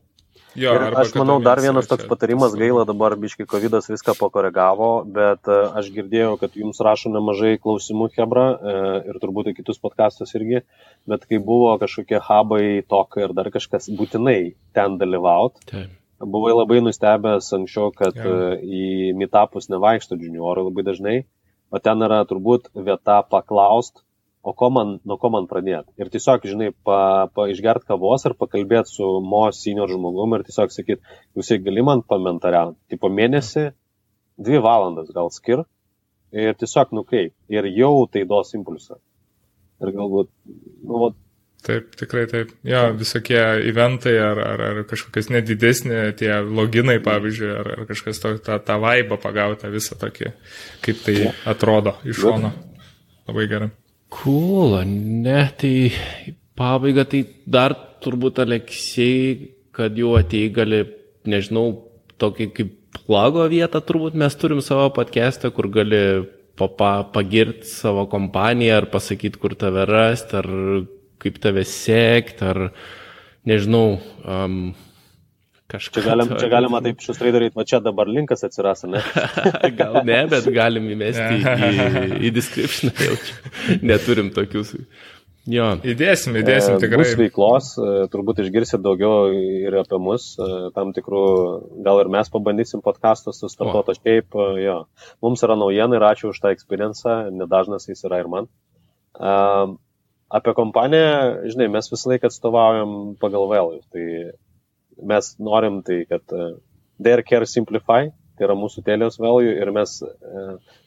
Jo, ir aš manau, dar vienas toks patarimas, gaila dabar biški COVID viską pakoregavo, bet e, aš girdėjau, kad jums rašo nemažai klausimų Hebra e, ir turbūt į kitus podkastus irgi, bet kai buvo kažkokie hubai, tokai ir dar kažkas, būtinai ten dalyvaut. Taip. Buvai labai nustebęs anksčiau, kad ja. E, į mitapus nevaikšto juniorų labai dažnai, o ten yra turbūt vieta paklaust, o ko man, nuo ko man pradėti. Ir tiesiog, žinai, pa, pa išgert kavos ar pakalbėti su mo senior žmogum ir tiesiog sakyti, jūs gali man pamentariauti. Tai po mėnesį, dvi valandas gal skir ir tiesiog nukreip. Ir jau tai duos impulsą. Ir galbūt, nu, vat, Taip, tikrai taip. Jo, visokie eventai ar, ar, ar kažkokias nedidesnė, tie loginai, pavyzdžiui, ar, ar kažkas to, tą, tą vaibą pagauta visą tokį, kaip tai atrodo iš šono. Labai gerai. Cool, ne, tai pabaiga, tai dar turbūt Aleksijai, kad jau atei gali, nežinau, tokį kaip plago vietą turbūt mes turim savo podcast'ą, kur gali papa, pagirti savo kompaniją ar pasakyti, kur tave rasti, ar kaip tave sekti, ar nežinau, um, kažką. Čia, galim, čia galima taip šustrai daryti, va čia dabar linkas atsiras, ne? Gal ne, bet galim įmesti į, į description, jaučiu. Neturim tokių. Jo. Įdėsim, įdėsim tikrai. Mūsų veiklos, e, turbūt išgirsit daugiau ir apie mus, e, tam tikrų, gal ir mes pabandysim podcastus su startuoto šiaip, e, jo. Mums yra naujiena ir ačiū už tą experienciją, nedažnas jis yra ir man. Apie kompaniją, žinai, mes visą laiką atstovaujam pagal vėl. Tai mes norim tai, kad Dare Care Simplify, tai yra mūsų telios value ir mes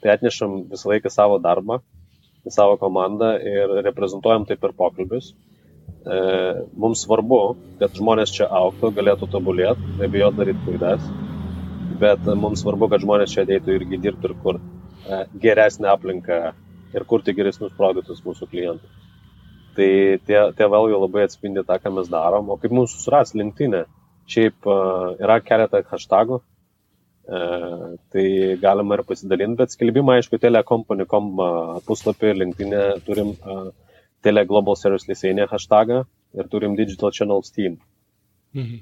tai atnešam visą laiką savo darbą savo komandą ir reprezentuojam taip per pokalbius. E, mums svarbu, kad žmonės čia auktų, galėtų tobulėti, nebijot daryti klaidas, bet mums svarbu, kad žmonės čia ateitų irgi dirbti ir kur e, geresnę aplinką ir kurti geresnius produktus mūsų klientų. Tai tie, tie vėlgi labai atspindi tą, ką mes darom. O kaip mūsų suras linktinė, šiaip uh, yra keletą hashtagų, E, tai galima ir pasidalinti, bet skelbimą, aišku, telekompany.com puslapį, linktinė turim Tele Global Service Liseinė hashtagą ir turim Digital Channels Team. Mhm.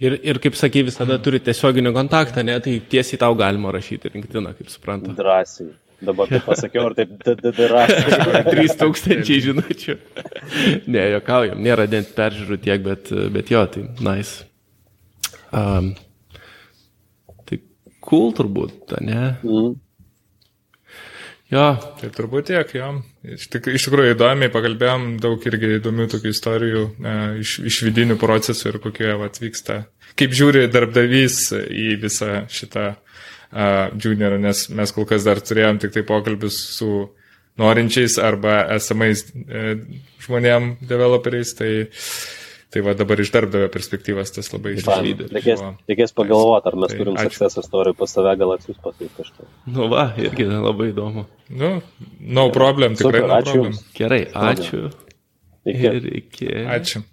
Ir, ir kaip sakai, visada turi tiesioginį kontaktą, ne, tai tiesiai tau galima rašyti rinktiną, kaip suprantu. Drąsiai. Dabar taip pasakiau, ar taip drąsiai. 3000 žinučių. ne, jokaujam, nėra dent peržiūrų tiek, bet, bet jo, tai nice. Um, cool turbūt, ne? Mm. Jo. Tai turbūt tiek, jo. Iš, tik, iš tikrųjų įdomiai pakalbėjom, daug irgi įdomių tokių istorijų e, iš, iš vidinių procesų ir kokie atvyksta. Kaip žiūri darbdavys į visą šitą e, juniorą, nes mes kol kas dar turėjom tik tai pokalbius su norinčiais arba esamais e, žmonėm, developeriais, tai Tai va dabar iš darbdavio perspektyvos tas labai išlydė. Reikės, reikės pagalvoti, ar mes tai, turim success istorijų pas save, gal atsiūs pasakyti kažką. Nu va, irgi labai įdomu. Nu, no problem, tikrai Super, no ačiū. Problem. Gerai, ačiū. Iki. Ir iki. Ačiū.